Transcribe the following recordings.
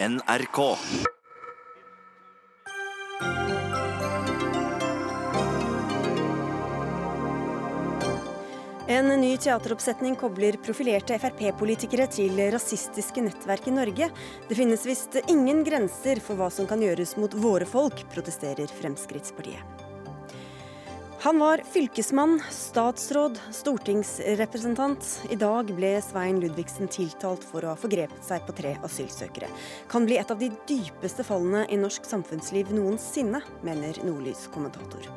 NRK. En ny teateroppsetning kobler profilerte Frp-politikere til rasistiske nettverk i Norge. Det finnes visst ingen grenser for hva som kan gjøres mot våre folk, protesterer Fremskrittspartiet. Han var fylkesmann, statsråd, stortingsrepresentant. I dag ble Svein Ludvigsen tiltalt for å ha forgrepet seg på tre asylsøkere. Kan bli et av de dypeste fallene i norsk samfunnsliv noensinne, mener Nordlys-kommentator.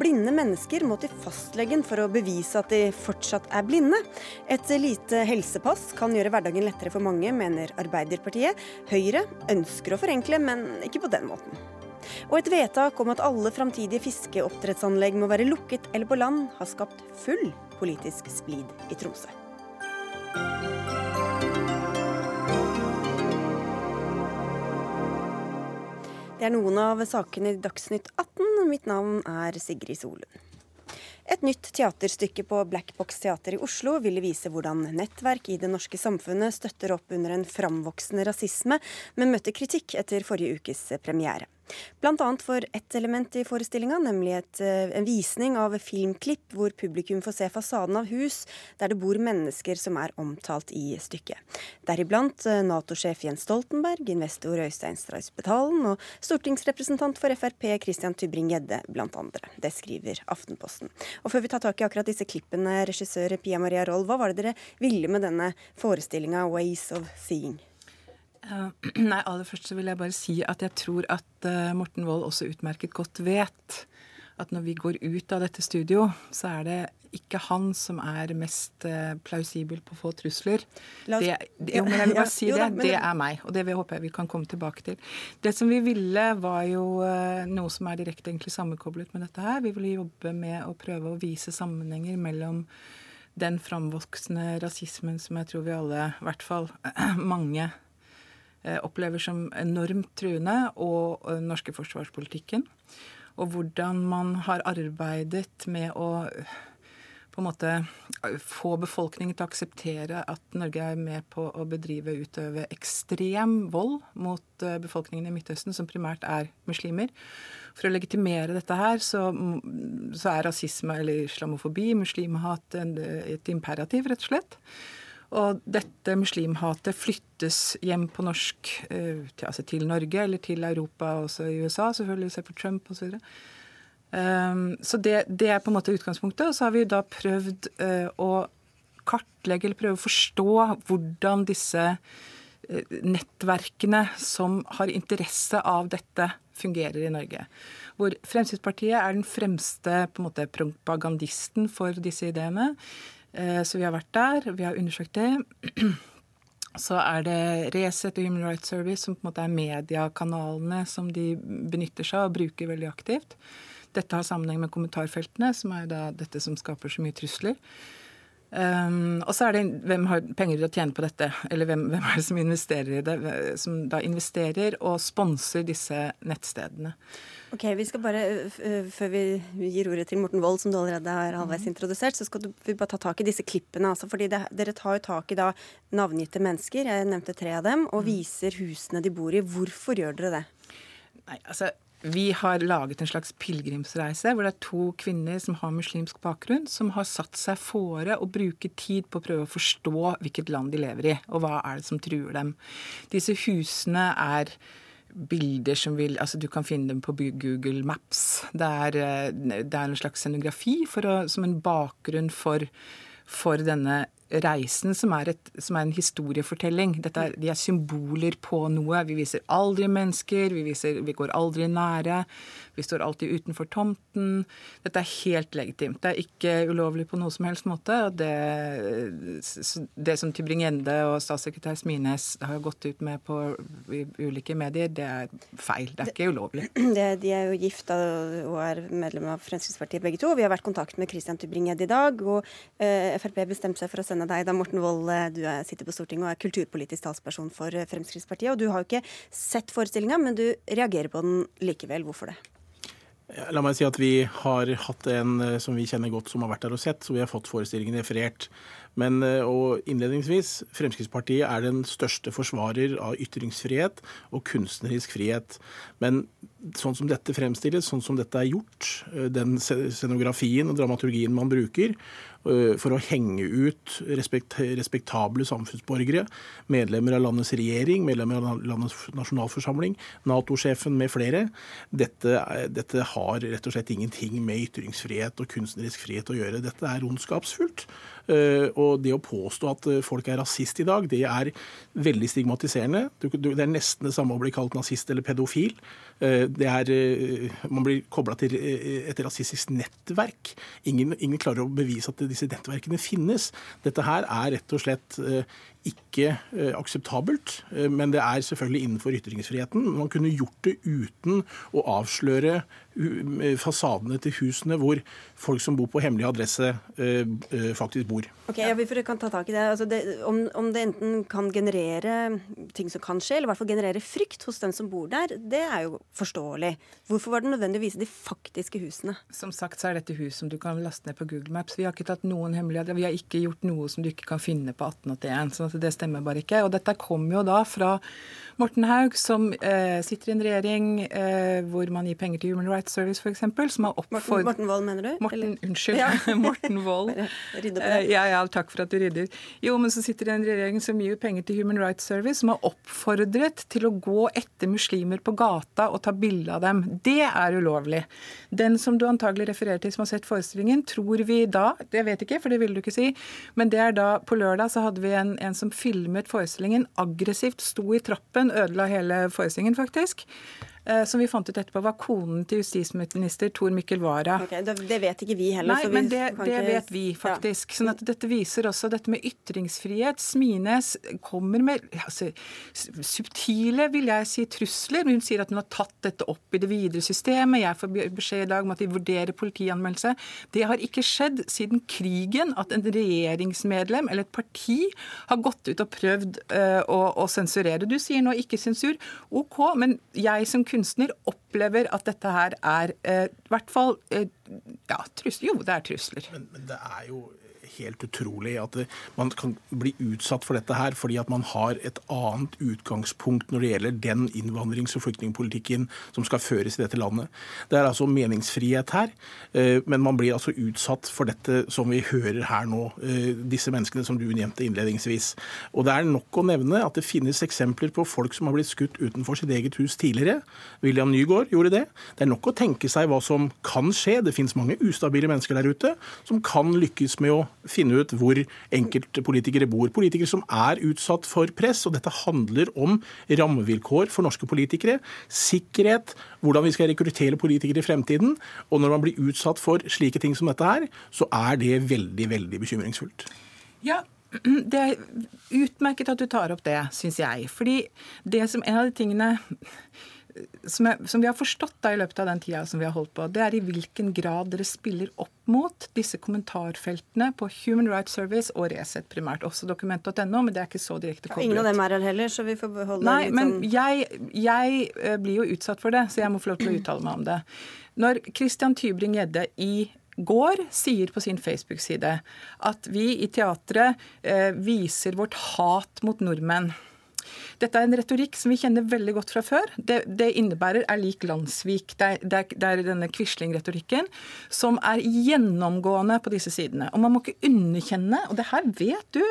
Blinde mennesker må til fastlegen for å bevise at de fortsatt er blinde. Et lite helsepass kan gjøre hverdagen lettere for mange, mener Arbeiderpartiet. Høyre ønsker å forenkle, men ikke på den måten. Og et vedtak om at alle framtidige fiskeoppdrettsanlegg må være lukket eller på land, har skapt full politisk splid i Tromsø. Det er noen av sakene i Dagsnytt 18. Mitt navn er Sigrid Solund. Et nytt teaterstykke på Black Box Teater i Oslo ville vise hvordan nettverk i det norske samfunnet støtter opp under en framvoksende rasisme, men møtte kritikk etter forrige ukes premiere. Annet for ett element i forestillinga, nemlig et, eh, en visning av filmklipp hvor publikum får se fasaden av hus der det bor mennesker som er omtalt i stykket. Deriblant eh, Nato-sjef Jens Stoltenberg, investor Øystein Streisbetalen og stortingsrepresentant for Frp Christian Tybring-Gjedde, blant andre. Det skriver Aftenposten. Og før vi tar tak i akkurat disse klippene, regissør Pia Maria Roll, hva var det dere ville med denne forestillinga Ways of Seeing? Uh, nei, aller først så vil jeg bare si at jeg tror at uh, Morten Wold også utmerket godt vet at når vi går ut av dette studio, så er det ikke han som er mest uh, plausibel på å få trusler. Det, det, jo, men jeg vil bare si det. Det er meg, og det håper jeg vi kan komme tilbake til. Det som vi ville, var jo noe som er direkte egentlig sammenkoblet med dette her. Vi ville jobbe med å prøve å vise sammenhenger mellom den framvoksende rasismen som jeg tror vi alle, i hvert fall mange, Eh, opplever som enormt truende, og den norske forsvarspolitikken. Og hvordan man har arbeidet med å på en måte få befolkningen til å akseptere at Norge er med på å bedrive utøve ekstrem vold mot eh, befolkningen i Midtøsten, som primært er muslimer. For å legitimere dette her, så, så er rasisme eller islamofobi, muslimhat, et imperativ, rett og slett. Og dette muslimhatet flyttes hjem på norsk, eh, til, altså til Norge eller til Europa, også i USA, selvfølgelig, se på Trump osv. Um, ehm, så det, det, er på en måte utgangspunktet. Og så har vi da prøvd uh, å kartlegge eller prøve å forstå hvordan disse uh, nettverkene som har interesse av dette, fungerer i Norge. Hvor Fremskrittspartiet er den fremste på en måte, propagandisten for disse ideene. Eh, så vi har vært der, vi har undersøkt det. Så er det Resett og Human Rights Service som på en måte er mediekanalene som de benytter seg av og bruker veldig aktivt. Dette har sammenheng med kommentarfeltene, som er da dette som skaper så mye trusler. Um, og så er det hvem har penger til å tjene på dette, eller hvem, hvem, er det som investerer i det? Som da investerer og sponser disse nettstedene. Ok, vi skal bare, Før vi gir ordet til Morten Wold, som du allerede har halvveis mhm. introdusert, så skal vi bare ta tak i disse klippene. Altså, fordi det, Dere tar jo tak i da navngitte mennesker, jeg nevnte tre av dem, og mhm. viser husene de bor i. Hvorfor gjør dere det? Nei, altså vi har laget en slags pilegrimsreise hvor det er to kvinner som har muslimsk bakgrunn, som har satt seg fore å bruke tid på å prøve å forstå hvilket land de lever i, og hva er det som truer dem. Disse husene er bilder som vil Altså, du kan finne dem på Google Maps. Det er, eh, det er en slags scenografi å, som en bakgrunn for, for denne reisen som er, et, som er en historiefortelling. Er, de er symboler på noe. Vi viser aldri mennesker, vi, viser, vi går aldri nære. Vi står alltid utenfor tomten. Dette er helt legitimt. Det er ikke ulovlig på noe som helst måte. Det, det som Tybring-Gjende og statssekretær Smines har gått ut med på ulike medier, det er feil. Det er ikke ulovlig. Det, de er jo gifta og er medlem av Fremskrittspartiet begge to. Vi har vært i kontakt med Christian Tybring-Gjende i dag, og eh, Frp bestemte seg for å sende deg, da Morten Wold, eh, du sitter på Stortinget og er kulturpolitisk talsperson for eh, Fremskrittspartiet. og Du har jo ikke sett forestillinga, men du reagerer på den likevel. Hvorfor det? La meg si at Vi har hatt en eh, som vi kjenner godt, som har vært der og sett. så Vi har fått forestillingen referert. Men og innledningsvis, Fremskrittspartiet er den største forsvarer av ytringsfrihet og kunstnerisk frihet. Men sånn som dette fremstilles, sånn som dette er gjort, den scenografien og dramaturgien man bruker, Eh, for å henge ut respekt, respektable samfunnsborgere, medlemmer av landets regjering, medlemmer av landets nasjonalforsamling, Nato-sjefen med flere. Dette, dette, har rett og slett ingenting med ytringsfrihet og kunstnerisk frihet å gjøre. Dette er ondskapsfullt. Eh, og det å påstå at eh, folk er rasist i dag, det er veldig stigmatiserende. Det er nesten det samme å bli kalt nazist eller pedofil. Eh, er, man blir kobla til et rasistisk nettverk. Ingen, ingen, klarer å bevise at disse nettverkene finnes. Dette her er rett og slett ikke akseptabelt, men det er selvfølgelig innenfor ytringsfriheten. Man kunne gjort det uten å avsløre fasadene til husene hvor folk som bor på hemmelig adresse, eh, eh, faktisk bor. Ok, ja, Vi kan ta tak i det. Altså det om, om, det enten kan generere ting som kan skje, eller i hvert fall generere frykt hos den som bor der, det er jo forståelig. Hvorfor var det nødvendig å vise de faktiske husene? Som sagt så er dette hus som du kan laste ned på Google Maps. Vi har ikke tatt noen hemmeligheter. Vi har ikke gjort noe som du ikke kan finne på 1881. så det stemmer bare ikke. Og dette kom jo da fra Morten Haug, som eh, sitter i en regjering eh, hvor man gir penger til Human Rights Service f.eks., som har oppfordret Morten, Wold, mener du? Morten, unnskyld. Ja. Morten Wold. Eh, ja, ja, takk for at du rydder. Jo, men så sitter det en regjering som gir penger til Human Rights Service, som har oppfordret til å gå etter muslimer på gata og ta bilde av dem. Det er ulovlig. Den som du antagelig refererer til som har sett forestillingen, tror vi da Det vet ikke, for det ville du ikke si. Men det er da På lørdag så hadde vi en, en som filmet forestillingen aggressivt, sto i trappen ødela hele forestillingen, faktisk. Eh, som vi fant ut etterpå var konen til justisminister Tor Mikkel Wara. Okay, det vet ikke vi heller. Nei, men det, det ikke... vet vi faktisk. Ja. Sånn at dette viser også dette med ytringsfrihet. Smines kommer med altså, subtile, vil jeg si, trusler. Hun sier at hun har tatt dette opp i det videre systemet. Jeg får beskjed i dag om at de vurderer politianmeldelse. Det har ikke skjedd siden krigen at en regjeringsmedlem eller et parti har gått ut og prøvd uh, å, å sensurere. Du sier nå ikke sensur. OK, men jeg som kunstner opplever at dette her er eh, i hvert fall eh, ja, trusler. Jo, det er trusler. Men, men det er jo helt utrolig at man kan bli utsatt for dette her fordi at man har et annet utgangspunkt når det gjelder den innvandrings- og flyktningpolitikken som skal føres i dette landet. Det er altså meningsfrihet her, eh, men man blir altså utsatt for dette som vi hører her nå, eh, disse menneskene som du nevnte innledningsvis. Og det er nok å nevne at det finnes eksempler på folk som har blitt skutt utenfor sitt eget hus tidligere. William Nygaard gjorde det. Det er nok å tenke seg hva som kan skje. Det finnes mange ustabile mennesker der ute som kan lykkes med å finne ut hvor enkeltpolitikere bor. Politikere som er utsatt for press. Og dette handler om rammevilkår for norske politikere. Sikkerhet, hvordan vi skal rekruttere politikere i fremtiden. Og når man blir utsatt for slike ting som dette her, så er det veldig, veldig bekymringsfullt. Ja, det er utmerket at du tar opp det, syns jeg. Fordi det som en av de tingene som, jeg, som, vi har forstått da i løpet av den tida som vi har holdt på, det er i hvilken grad dere spiller opp mot disse kommentarfeltene på Human Rights Service og Resett primært. Også dokument.no, men det er ikke så direkte koblet. ingen av dem er her heller, så vi får beholde Nei, litt men sånn jeg, jeg, eh, blir jo utsatt for det, så jeg må få lov til å uttale meg om det. Når Christian Tybring-Gjedde i går sier på sin Facebook-side at vi i teatret eh, viser vårt hat mot nordmenn. Dette er en retorikk som vi kjenner veldig godt fra før. Det, det innebærer er lik Landsvik. Det det det er denne Quisling-retorikken som er gjennomgående på disse sidene. Og man må ikke underkjenne, og det her vet du,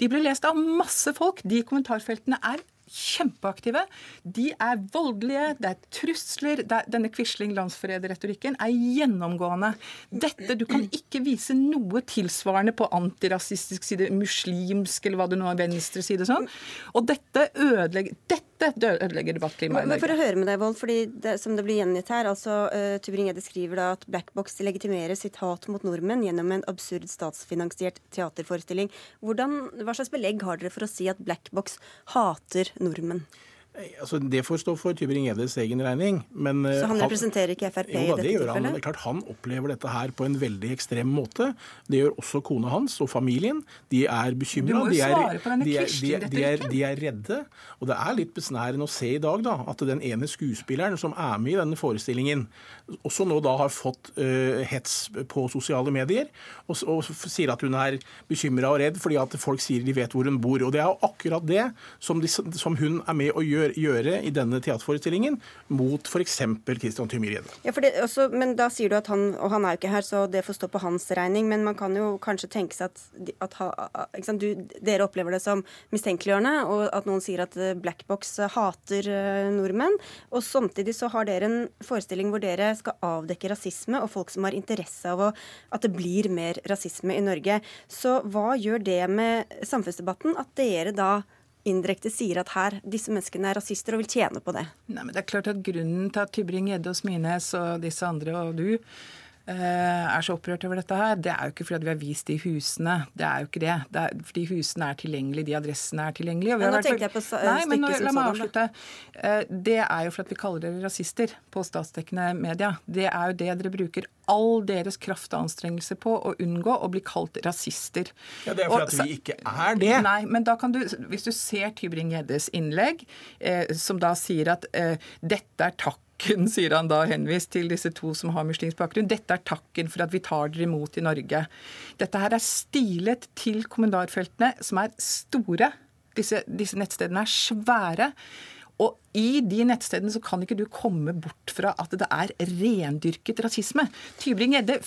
de blir lest av masse folk. De kommentarfeltene er kjempeaktive. De er voldelige, det er trusler. Det er, denne Quisling-landsforræderretorikken er gjennomgående. Dette, Du kan ikke vise noe tilsvarende på antirasistisk side, muslimsk eller hva det nå er, venstre side sånn. Og dette ødelegger dette ødelegger debattklimaet i Norge. For å høre med deg, Vold, fordi det, som det blir gjengitt her, altså uh, Tubring-Gjedde skriver da at Blackbox legitimerer sitt hat mot nordmenn gjennom en absurd statsfinansiert teaterforestilling. Hvordan, hva slags belegg har dere for å si at Blackbox hater nordmenn? Altså, det får stå for Tybring-Gjeddes egen regning. Men, eh, så han, han representerer ikke Frp jo, i dette det gjør tilfellet? Han, det er klart han opplever dette her på en veldig ekstrem måte. Det gjør også kona hans og familien. De er bekymra. De, de, de, de, er redde. Og det er litt besnærende å se i dag da, at den ene skuespilleren som er med i denne forestillingen, også nå da har fått uh, hets på sosiale medier, og, og sier at hun er bekymra og redd fordi at folk sier de vet hvor hun bor. Og det er jo akkurat det som, som hun er med å gjøre gjøre i denne teaterforestillingen mot f.eks. Christian Tymir-Gjedde. Ja, men da sier du at han Og han er jo ikke her, så det får stå på hans regning. Men man kan jo kanskje tenke seg at, at du, dere opplever det som mistenkeliggjørende, og at noen sier at Blackbox hater eh, nordmenn. Og samtidig så har dere en forestilling hvor dere skal avdekke rasisme og folk som har interesse av å, at det blir mer rasisme i Norge. Så hva gjør det med samfunnsdebatten at dere da indirekte sier at her, disse menneskene er rasister og vil tjene på det. Nei, men det er klart at Grunnen til at Tybring-Gjedde og Smines og disse andre og du er så opprørt over dette her, det er jo ikke fordi vi har vist de husene. Det er jo ikke det. det er fordi husene er tilgjengelige, de adressene er tilgjengelige. Men nå tenkte jeg på Nei, men nå, la meg avslutte. Eh, det er jo for at vi kaller dere rasister på statsdekkende media. Det er jo det dere bruker all deres kraft og anstrengelse på å unngå å bli kalt rasister. Ja, Det er fordi at vi ikke er det. Nei, men da kan du, hvis du ser Tybring-Gjeddes innlegg, eh, som da sier at eh, dette er takk takken, sier han da henvist til disse to som har muslimsk bakgrunn. Dette er takken for at vi tar dere imot i Norge. Dette her er stilet til kommentarfeltene, som er store. Disse, disse nettstedene er svære. Og i de nettstedene så kan ikke du komme bort fra at det er rendyrket rasisme. Tybring-Gjedde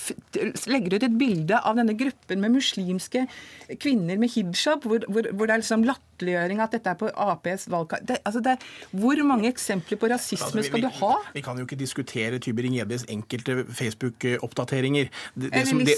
legger ut et bilde av denne gruppen med muslimske kvinner med hijab, hvor, hvor, hvor det er liksom latterliggjøring at dette er på Aps valgkamp. Altså hvor mange eksempler på rasisme altså, skal du ha? Vi, kan jo ikke diskutere Tybring-Gjeddes enkelte Facebook-oppdateringer. Det, det, som, det,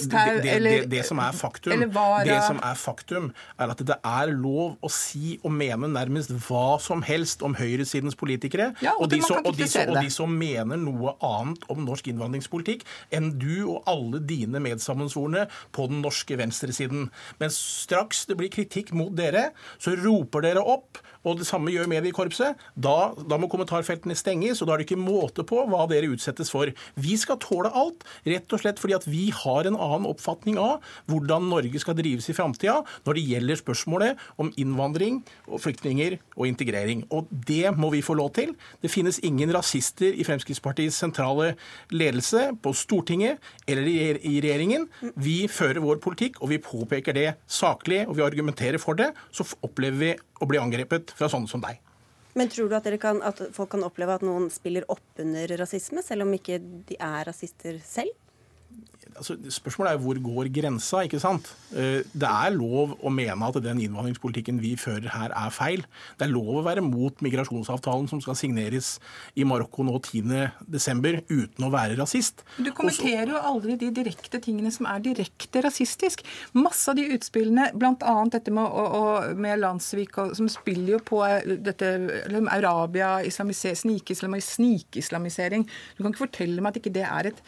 det, som er faktum, det som er faktum, er at det er lov å si og mene nærmest hva som helst om høyresidens politikere, ja, og, og, de som, og, de som, og, de som, mener noe annet om norsk innvandringspolitikk enn du og alle dine medsammensvorne på den norske venstresiden. Men straks det blir kritikk mot dere, så roper dere opp og det samme gjør mediekorpset. Da, da, må kommentarfeltene stenges, og da er det ikke måte på hva dere utsettes for. Vi skal tåle alt, rett og slett fordi at vi har en annen oppfatning av hvordan Norge skal drives i framtida når det gjelder spørsmålet om innvandring og flyktninger og integrering. Og det må vi få lov til. Det finnes ingen rasister i Fremskrittspartiets sentrale ledelse, på Stortinget eller i regjeringen. Vi fører vår politikk, og vi påpeker det saklig, og vi argumenterer for det. Så opplever vi å bli angrepet fra sånne som deg. Men tror du at, kan, at folk kan oppleve at noen spiller opp under rasisme, selv om ikke de er rasister selv? Altså, Spørsmålet er hvor går grensa, ikke sant? Eh, det er lov å mene at den innvandringspolitikken vi fører her, er feil. Det er lov å være mot migrasjonsavtalen som skal signeres i Marokko nå 10.12. uten å være rasist. Du kommenterer jo aldri de direkte tingene som er direkte rasistisk. Masse av de utspillene, bl.a. dette med, og, med Landsvik, som spiller jo på eh, dette Arabia, snikislamisering. Du kan ikke fortelle meg at ikke det er et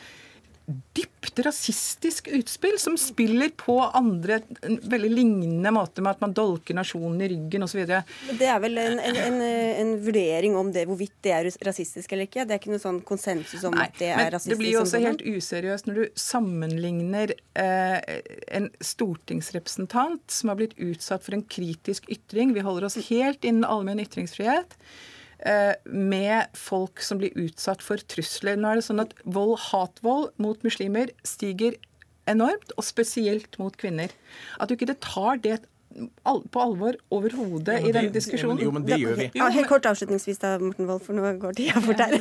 dypt rasistisk utspill som spiller på andre veldig lignende måter, med at man dolker nasjonen i ryggen osv. Det er vel en, en, en, en, vurdering om det, hvorvidt det er rasistisk eller ikke? Det er ikke noe sånn konsensus om Nei, at det er rasistisk? Det blir jo også helt useriøst når du sammenligner eh, en stortingsrepresentant som har blitt utsatt for en kritisk ytring. Vi holder oss helt innen allmenn ytringsfrihet. Eh, med folk som blir utsatt for trusler. Nå er det sånn at vold, hatvold mot muslimer stiger enormt, og spesielt mot kvinner. At du ikke tar det på alvor overhodet i denne diskusjonen. Jo, men det gjør vi. Ja, helt kort avslutningsvis da, Morten Wold, for nå går tida fort her.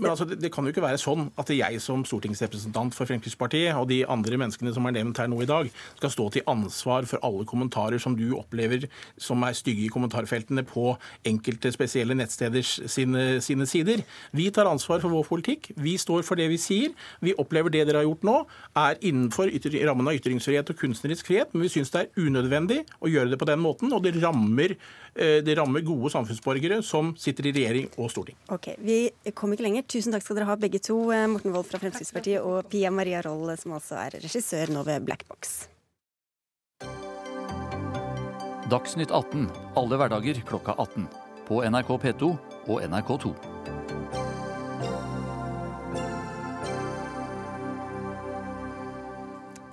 men altså, det, det, kan jo ikke være sånn at jeg som stortingsrepresentant for Fremskrittspartiet og de andre menneskene som er nevnt her nå i dag, skal stå til ansvar for alle kommentarer som du opplever som er stygge i kommentarfeltene på enkelte spesielle nettsteders sine, sine sider. Vi tar ansvar for vår politikk. Vi står for det vi sier. Vi opplever det dere har gjort nå, er innenfor rammen av ytringsfrihet og kunstnerisk frihet, men vi syns det er unødvendig unødvendig å gjøre det på den måten, og det rammer, eh, det rammer gode samfunnsborgere som sitter i regjering og storting. Ok, Vi kom ikke lenger. Tusen takk skal dere ha begge to, eh, Morten Wold fra Fremskrittspartiet og Pia Maria Roll, som altså er regissør nå ved Black Box. Dagsnytt 18 alle hverdager klokka 18. på NRK P2 og NRK2.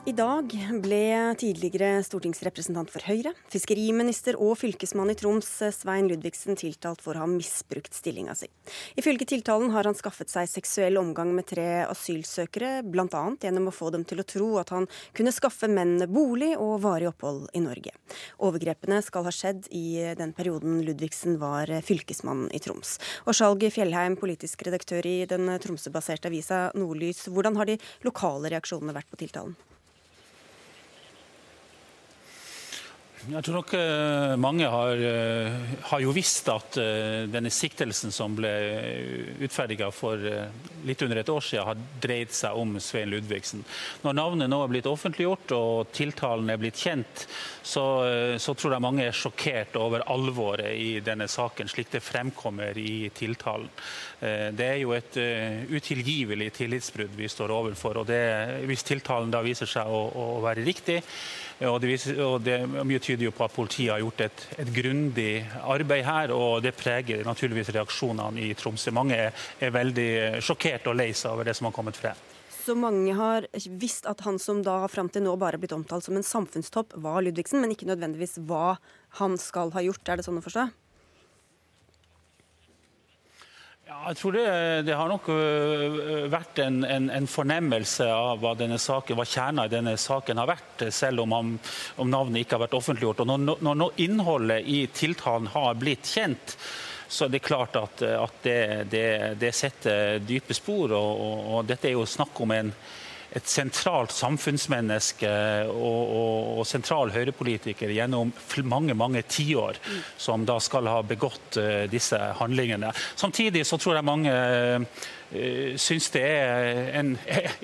I dag ble tidligere stortingsrepresentant for Høyre, fiskeriminister og fylkesmann i Troms Svein Ludvigsen tiltalt for å ha misbrukt stillinga si. Ifølge tiltalen har han skaffet seg seksuell omgang med tre asylsøkere, bl.a. gjennom å få dem til å tro at han kunne skaffe mennene bolig og varig opphold i Norge. Overgrepene skal ha skjedd i den perioden Ludvigsen var fylkesmann i Troms. Og Skjalg Fjellheim, politisk redaktør i den Tromsø-baserte avisa Nordlys, hvordan har de lokale reaksjonene vært på tiltalen? Jeg tror nok uh, mange har, uh, har, jo visst at uh, denne siktelsen som ble utferdiga for litt under et år siden, har dreid seg om Svein Ludvigsen. Når navnet nå er blitt offentliggjort og tiltalen er blitt kjent, så, så, tror jeg mange er sjokkert over alvoret i denne saken, slik det fremkommer i tiltalen. Det er jo et utilgivelig tillitsbrudd vi står overfor. og det, Hvis tiltalen da viser seg å, å være riktig, og det, viser, og det, Mye tyder jo på at politiet har gjort et, et grundig arbeid her, og det preger naturligvis reaksjonene i Tromsø. Mange er, er veldig sjokkert og lei seg over det som har kommet frem. Så mange har visst at han som da fram til nå bare har blitt omtalt som en samfunnstopp, var Ludvigsen, men ikke nødvendigvis hva han skal ha gjort. Er det sånn å forstå? Ja, jeg tror det, det, har nok øh, vært en, en, en, fornemmelse av hva denne saken, hva kjerna i denne saken har vært, selv om, han, om navnet ikke har vært offentliggjort. Og når, når, når, innholdet i tiltalen har blitt kjent, så er det klart at, at det, det, det, setter dype spor. Og, og, og dette er jo snakk om en et sentralt samfunnsmenneske og, og, og sentral høyrepolitiker gjennom mange mange tiår, som da skal ha begått uh, disse handlingene. Samtidig så tror jeg mange uh, syns det er en,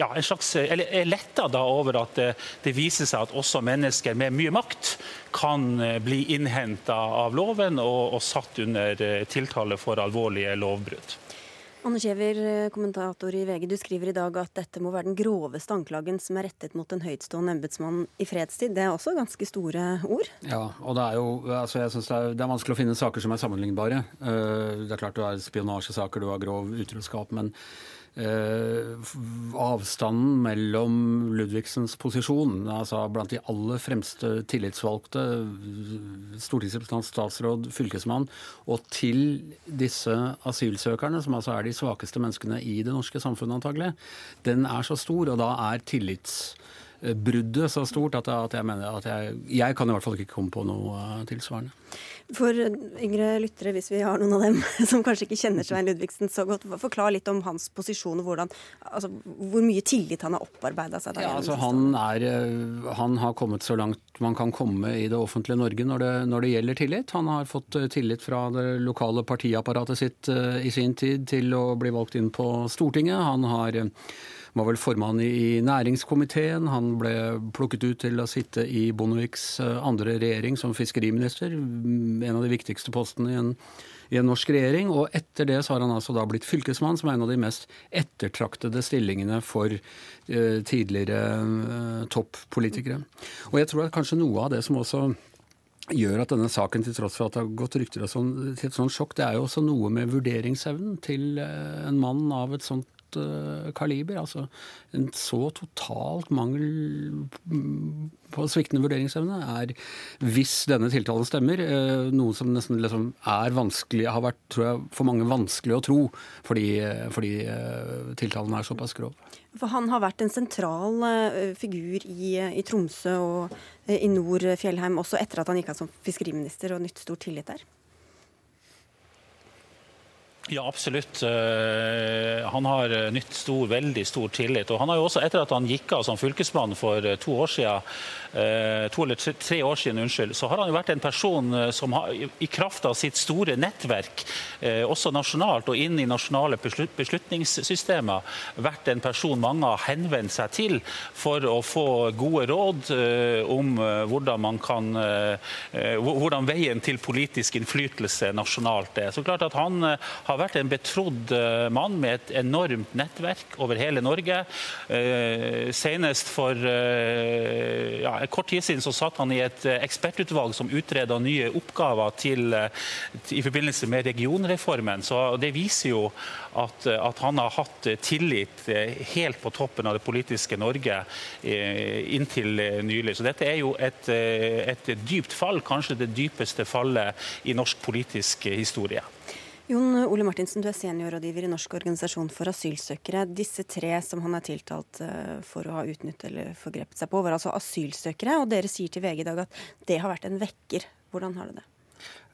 ja, en slags Eller er letta over at det, det, viser seg at også mennesker med mye makt kan bli innhenta av loven og, og satt under tiltale for alvorlige lovbrudd. Anne Kjever, eh, kommentator i VG, du skriver i dag at dette må være den groveste anklagen som er rettet mot en høytstående embetsmann i fredstid. Det er også ganske store ord? Ja, og det er jo altså jeg synes det, er, det er vanskelig å finne saker som er sammenlignbare. Eh, det er klart du har spionasjesaker, du har grov utroskap, men avstanden mellom Ludvigsens posisjon, altså blant de aller fremste tillitsvalgte, stortingsrepresentant, statsråd, fylkesmann, og til disse asylsøkerne, som altså er de svakeste menneskene i det norske samfunnet antagelig, den er så stor, og da er tillitsbruddet så stort at jeg mener at jeg, jeg kan i hvert fall ikke komme på noe tilsvarende. For yngre lyttere, hvis vi har noen av dem som kanskje ikke kjenner Svein Ludvigsen så godt, forklar litt om hans posisjon og hvordan, altså, hvor mye tillit han har opparbeida seg. Ja, altså, han, er, eh, han, har kommet så langt man kan komme i det offentlige Norge når det, når det, gjelder tillit. Han har fått eh, tillit fra det lokale partiapparatet sitt i sin tid til å bli valgt inn på Stortinget. Han har var vel formann i næringskomiteen. Han ble plukket ut til å sitte i Bondeviks eh, andre regjering som fiskeriminister. En av de viktigste postene i en, i en norsk regjering. Og etter det så har han altså da blitt fylkesmann, som er en av de mest ettertraktede stillingene for eh, tidligere eh, toppolitikere. Og jeg tror at kanskje noe av det som også gjør at denne saken, til tross for at det har gått rykter sånn, til et sånt sjokk, det er jo også noe med vurderingsevnen til en mann av et sånt uh, kaliber. Altså en så totalt mangel på sviktende vurderingsevne er, hvis denne tiltalen stemmer, uh, noe som nesten liksom er vanskelig, har vært tror jeg, for mange vanskelig å tro, fordi, fordi uh, tiltalen er såpass grov. For han har vært en sentral figur i, i Tromsø og i nord Fjellheim, også etter at han gikk av som fiskeriminister og nytt stor tillit der? Ja, absolutt. Eh, han har eh, nytt stor, veldig stor tillit. Og han har jo også, etter at han gikk av som fylkesmann for eh, to år siden, to eller tre år siden, unnskyld, så har han jo vært en person som har, i kraft av sitt store nettverk også nasjonalt og inn i nasjonale beslutningssystemer, vært en person mange har henvendt seg til for å få gode råd om hvordan, man kan, hvordan veien til politisk innflytelse nasjonalt er. Så klart at Han har vært en betrodd mann med et enormt nettverk over hele Norge. Senest for ja, kort tid siden så satt han i et ekspertutvalg som utreda nye oppgaver til, i forbindelse med regionreformen. Så Det viser jo at, at, han har hatt tillit helt på toppen av det politiske Norge eh, inntil nylig. Så dette er jo et, et dypt fall, kanskje det dypeste fallet i norsk politisk historie. Jon Ole Martinsen, du er seniorrådgiver i Norsk organisasjon for asylsøkere. Disse tre som han er tiltalt eh, for å ha utnyttet eller forgrepet seg på, var altså asylsøkere. Og dere sier til VG i dag at det har vært en vekker. Hvordan har du det?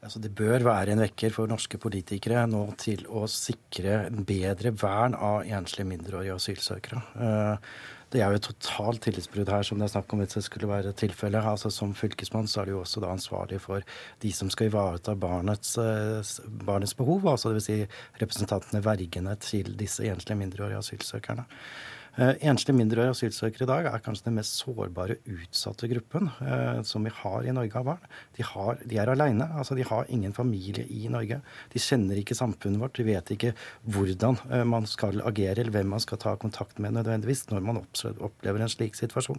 Altså, det bør være en vekker for norske politikere nå til å sikre bedre vern av enslige mindreårige asylsøkere. Det er jo et totalt tillitsbrudd her, som det er snakk om hvis det skulle være tilfellet. Altså, som fylkesmann så er du jo også da ansvarlig for de som skal ivareta barnets, eh, barnets behov. altså Dvs. Si representantene, vergene til disse enslige mindreårige asylsøkerne. Eh, enslige mindreårige asylsøkere i dag er kanskje den mest sårbare, utsatte gruppen eh, som vi har i Norge av barn. De, har, de er aleine. Altså, de har ingen familie i Norge. De kjenner ikke samfunnet vårt. De vet ikke hvordan eh, man skal agere, eller hvem man skal ta kontakt med nødvendigvis når man opplever en slik situasjon.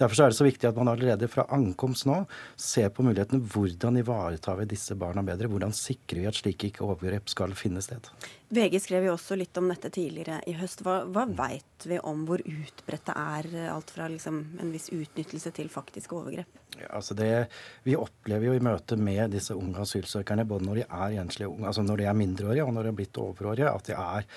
Derfor er det så viktig at man allerede fra ankomst nå ser på mulighetene. Hvordan ivaretar vi disse barna bedre? Hvordan sikrer vi at slike overgrep skal finne sted? VG skrev jo også litt om dette tidligere i høst. Hva, hva veit vi om hvor utbredt det er, alt fra liksom en viss utnyttelse til faktisk overgrep? Ja, altså det, vi opplever jo i møte med disse unge asylsøkerne, både når de er enslige unge, altså når de er mindreårige og når de er blitt overårige, at de er,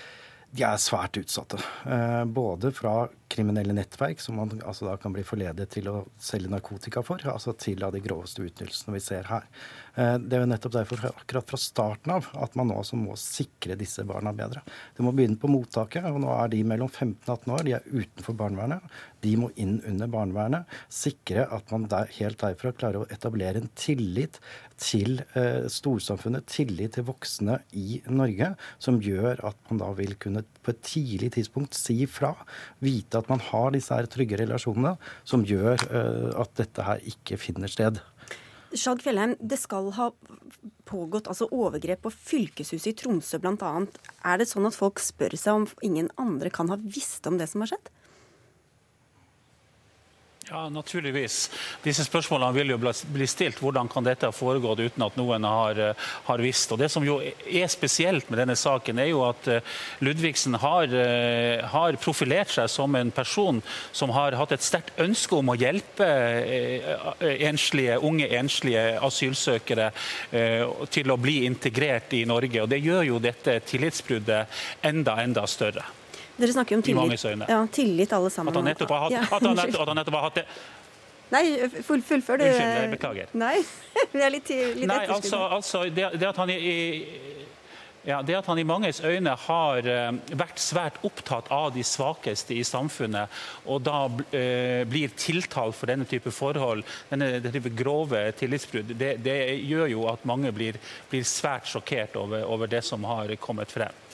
de er svært utsatte. Eh, både fra kriminelle nettverk, som man altså da kan bli forledet til å selge narkotika for, altså til av de groveste utnyttelsene vi ser her. Eh, det er jo nettopp derfor akkurat fra starten av at man nå også må sikre disse barna bedre. Det må begynne på mottaket, og nå er de mellom 15 og 18 år. De er utenfor barnevernet. De må inn under barnevernet. Sikre at man der, helt derfra klarer å etablere en tillit til eh, storsamfunnet, tillit til voksne i Norge, som gjør at man da vil kunne på et tidlig tidspunkt si fra. Vite at man har disse her trygge relasjonene som gjør eh, at dette her ikke finner sted. Sjag Fjellheim, det skal ha pågått altså overgrep på fylkeshuset i Tromsø bl.a. Er det sånn at folk spør seg om ingen andre kan ha visst om det som har skjedd? Ja, naturligvis. Disse spørsmålene vil jo bli stilt. Hvordan kan dette ha foregått uten at noen har, eh, har, visst? Og Det som jo er spesielt med denne saken, er jo at eh, Ludvigsen har, eh, har profilert seg som en person som har hatt et sterkt ønske om å hjelpe enslige, unge enslige asylsøkere til å bli integrert i Norge. Og Det gjør jo dette tillitsbruddet enda, enda større. Dere snakker jo om tillit. Ja, tillit alle sammen. At han nettopp har hatt, ja. at han nettopp, at han nettopp har hatt det. Nei, full, fullfør du. Unnskyld, jeg beklager. Nei, vi er litt, litt Nei, altså, altså det, det, at han i, ja, det at han i manges øyne har uh, vært svært opptatt av de svakeste i samfunnet, og da uh, blir tiltalt for denne type forhold, denne, denne type grove tillitsbrudd, det, det, gjør jo at mange blir, blir svært sjokkert over, over det som har kommet frem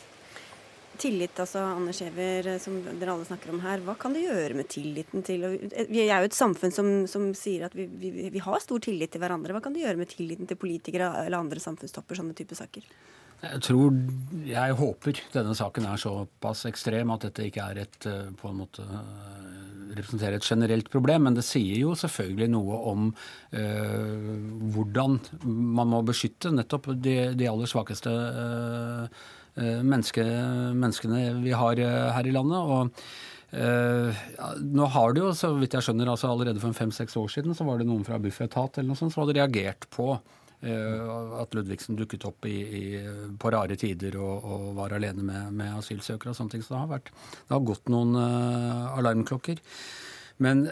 tillit, altså Anne Skjever, eh, som dere alle snakker om her. Hva kan det gjøre med tilliten til eh, Vi er jo et samfunn som, som sier at vi, vi, vi, har stor tillit til hverandre. Hva kan det gjøre med tilliten til politikere eller andre samfunnstopper, sånne type saker? Jeg tror, jeg håper denne saken er såpass ekstrem at dette ikke er et eh, på en måte representerer et generelt problem, men det sier jo selvfølgelig noe om øh, hvordan man må beskytte nettopp de, de aller svakeste øh, menneske, menneskene vi har eh, her i landet. og Uh, ja, nå har det jo, så vidt jeg skjønner, altså allerede for fem-seks år siden så var det noen fra Bufetat eller noe sånt som hadde reagert på uh, at Ludvigsen dukket opp i, i, på rare tider og, og var alene med, med, asylsøkere og sånne ting. Så det har, vært, det har gått noen uh, alarmklokker. Men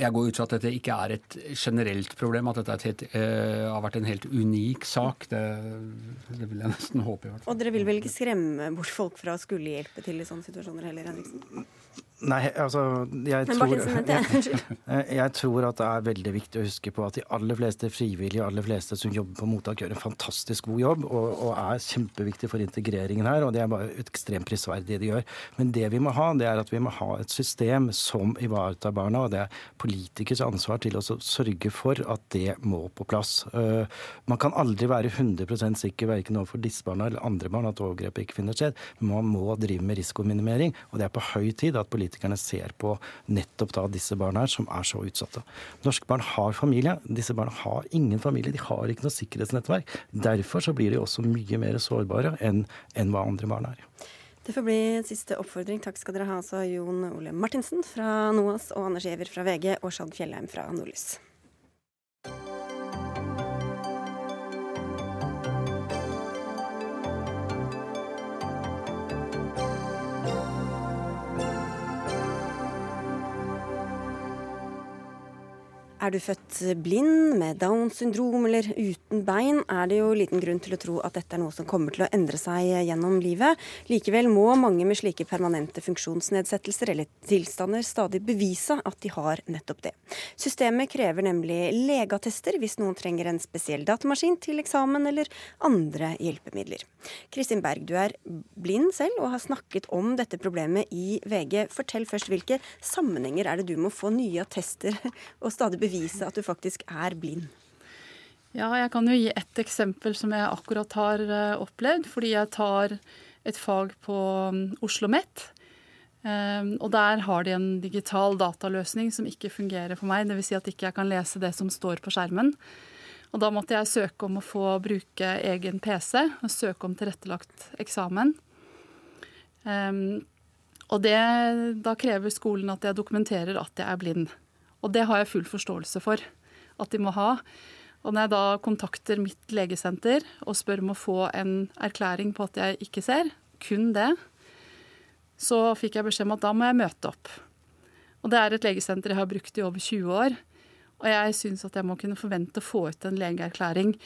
jeg går ut fra at dette ikke er et generelt problem, at dette helt, uh, har vært en helt unik sak. Det, det, vil jeg nesten håpe. i hvert fall. Og dere vil vel ikke skremme bort folk fra å skulle hjelpe til i sånne situasjoner heller, Henriksen? Nei, altså jeg tror, jeg, jeg tror, at det er veldig viktig å huske på at de aller fleste frivillige, aller fleste som jobber på mottak, gjør en fantastisk god jobb og, og er kjempeviktig for integreringen her. Og det er bare ekstremt prisverdig de gjør. Men det vi må ha, det er at vi må ha et system som ivaretar barna. Og det er politikers ansvar til å sørge for at det må på plass. Uh, man kan aldri være 100% sikker verken overfor disse barna eller andre barn at overgrepet ikke finner sted. Men man må drive med risikominimering, og det er på høy tid at politikere politikerne ser på nettopp da disse barna her, som er så utsatte. Norske barn har familie. Disse barna har ingen familie. De har ikke noe sikkerhetsnettverk. Derfor så blir de også mye mer sårbare enn, enn hva andre barn er. Det får bli siste oppfordring. Takk skal dere ha, altså Jon Ole Martinsen fra NOAS og Anders Giæver fra VG og Skjalg Fjellheim fra Nordlys. Er du født blind, med Downs syndrom eller uten bein, er det jo liten grunn til å tro at dette er noe som kommer til å endre seg gjennom livet. Likevel må mange med slike permanente funksjonsnedsettelser eller tilstander stadig bevise at de har nettopp det. Systemet krever nemlig legeattester hvis noen trenger en spesiell datamaskin til eksamen eller andre hjelpemidler. Kristin Berg, du er blind selv og har snakket om dette problemet i VG. Fortell først hvilke sammenhenger er det du må få nye attester og stadig bevise bevise at du faktisk er blind? Ja, jeg kan jo gi ett eksempel som jeg akkurat har eh, opplevd. Fordi jeg tar et fag på mm, Oslo OsloMet. Um, og der har de en digital dataløsning som ikke fungerer for meg. Dvs. Si at ikke jeg kan lese det som står på skjermen. Og da måtte jeg søke om å få bruke egen PC og søke om tilrettelagt eksamen. Um, og det, da krever skolen at jeg dokumenterer at jeg er blind. Og det har jeg full forståelse for at de må ha. Og når jeg da kontakter mitt legesenter og spør om å få en erklæring på at jeg ikke ser, kun det, så fikk jeg beskjed om at da må jeg møte opp. Og det er et legesenter jeg har brukt i over 20 år. Og jeg syns at jeg må kunne forvente å få ut en legeerklæring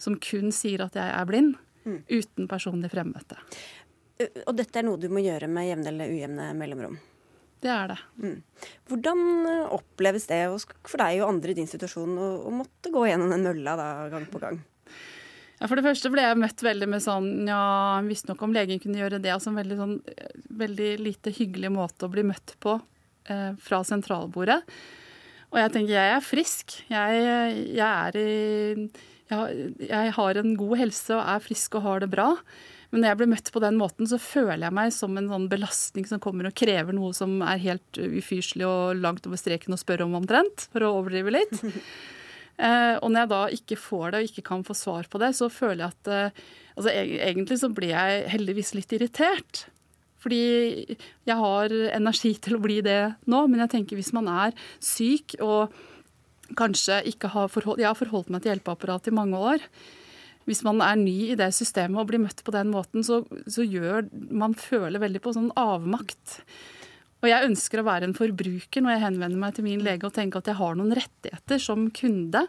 som kun sier at jeg er blind, mm. uten personlig fremmøte. Og dette er noe du må gjøre med jevne eller ujevne mellomrom? Det er det. Mm. Hvordan eh, oppleves det for deg og andre i din situasjon å, å måtte gå gjennom den mølla da, gang på gang? Ja, For det første ble jeg møtt veldig med sånn Ja, jeg visste nok om legen kunne gjøre det. Altså en veldig, sånn, veldig lite hyggelig måte å bli møtt på eh, fra sentralbordet. Og jeg tenker jeg er frisk. Jeg, jeg er i jeg, jeg har en god helse og er frisk og har det bra. Men når jeg blir møtt på den måten, så føler jeg meg som en sånn belastning som kommer og krever noe som er helt ufyselig og langt over streken å spørre om omtrent, for å overdrive litt. Uh, og når jeg da ikke får det og ikke kan få svar på det, så føler jeg at uh, altså, Egentlig så blir jeg heldigvis litt irritert. Fordi jeg har energi til å bli det nå, men jeg tenker hvis man er syk og kanskje ikke har forholdt Jeg har forholdt meg til hjelpeapparatet i mange år hvis man er ny i det systemet og blir møtt på den måten, så, så gjør man føler veldig på sånn avmakt. Og jeg ønsker å være en forbruker når jeg henvender meg til min lege og tenker at jeg har noen rettigheter som kunde.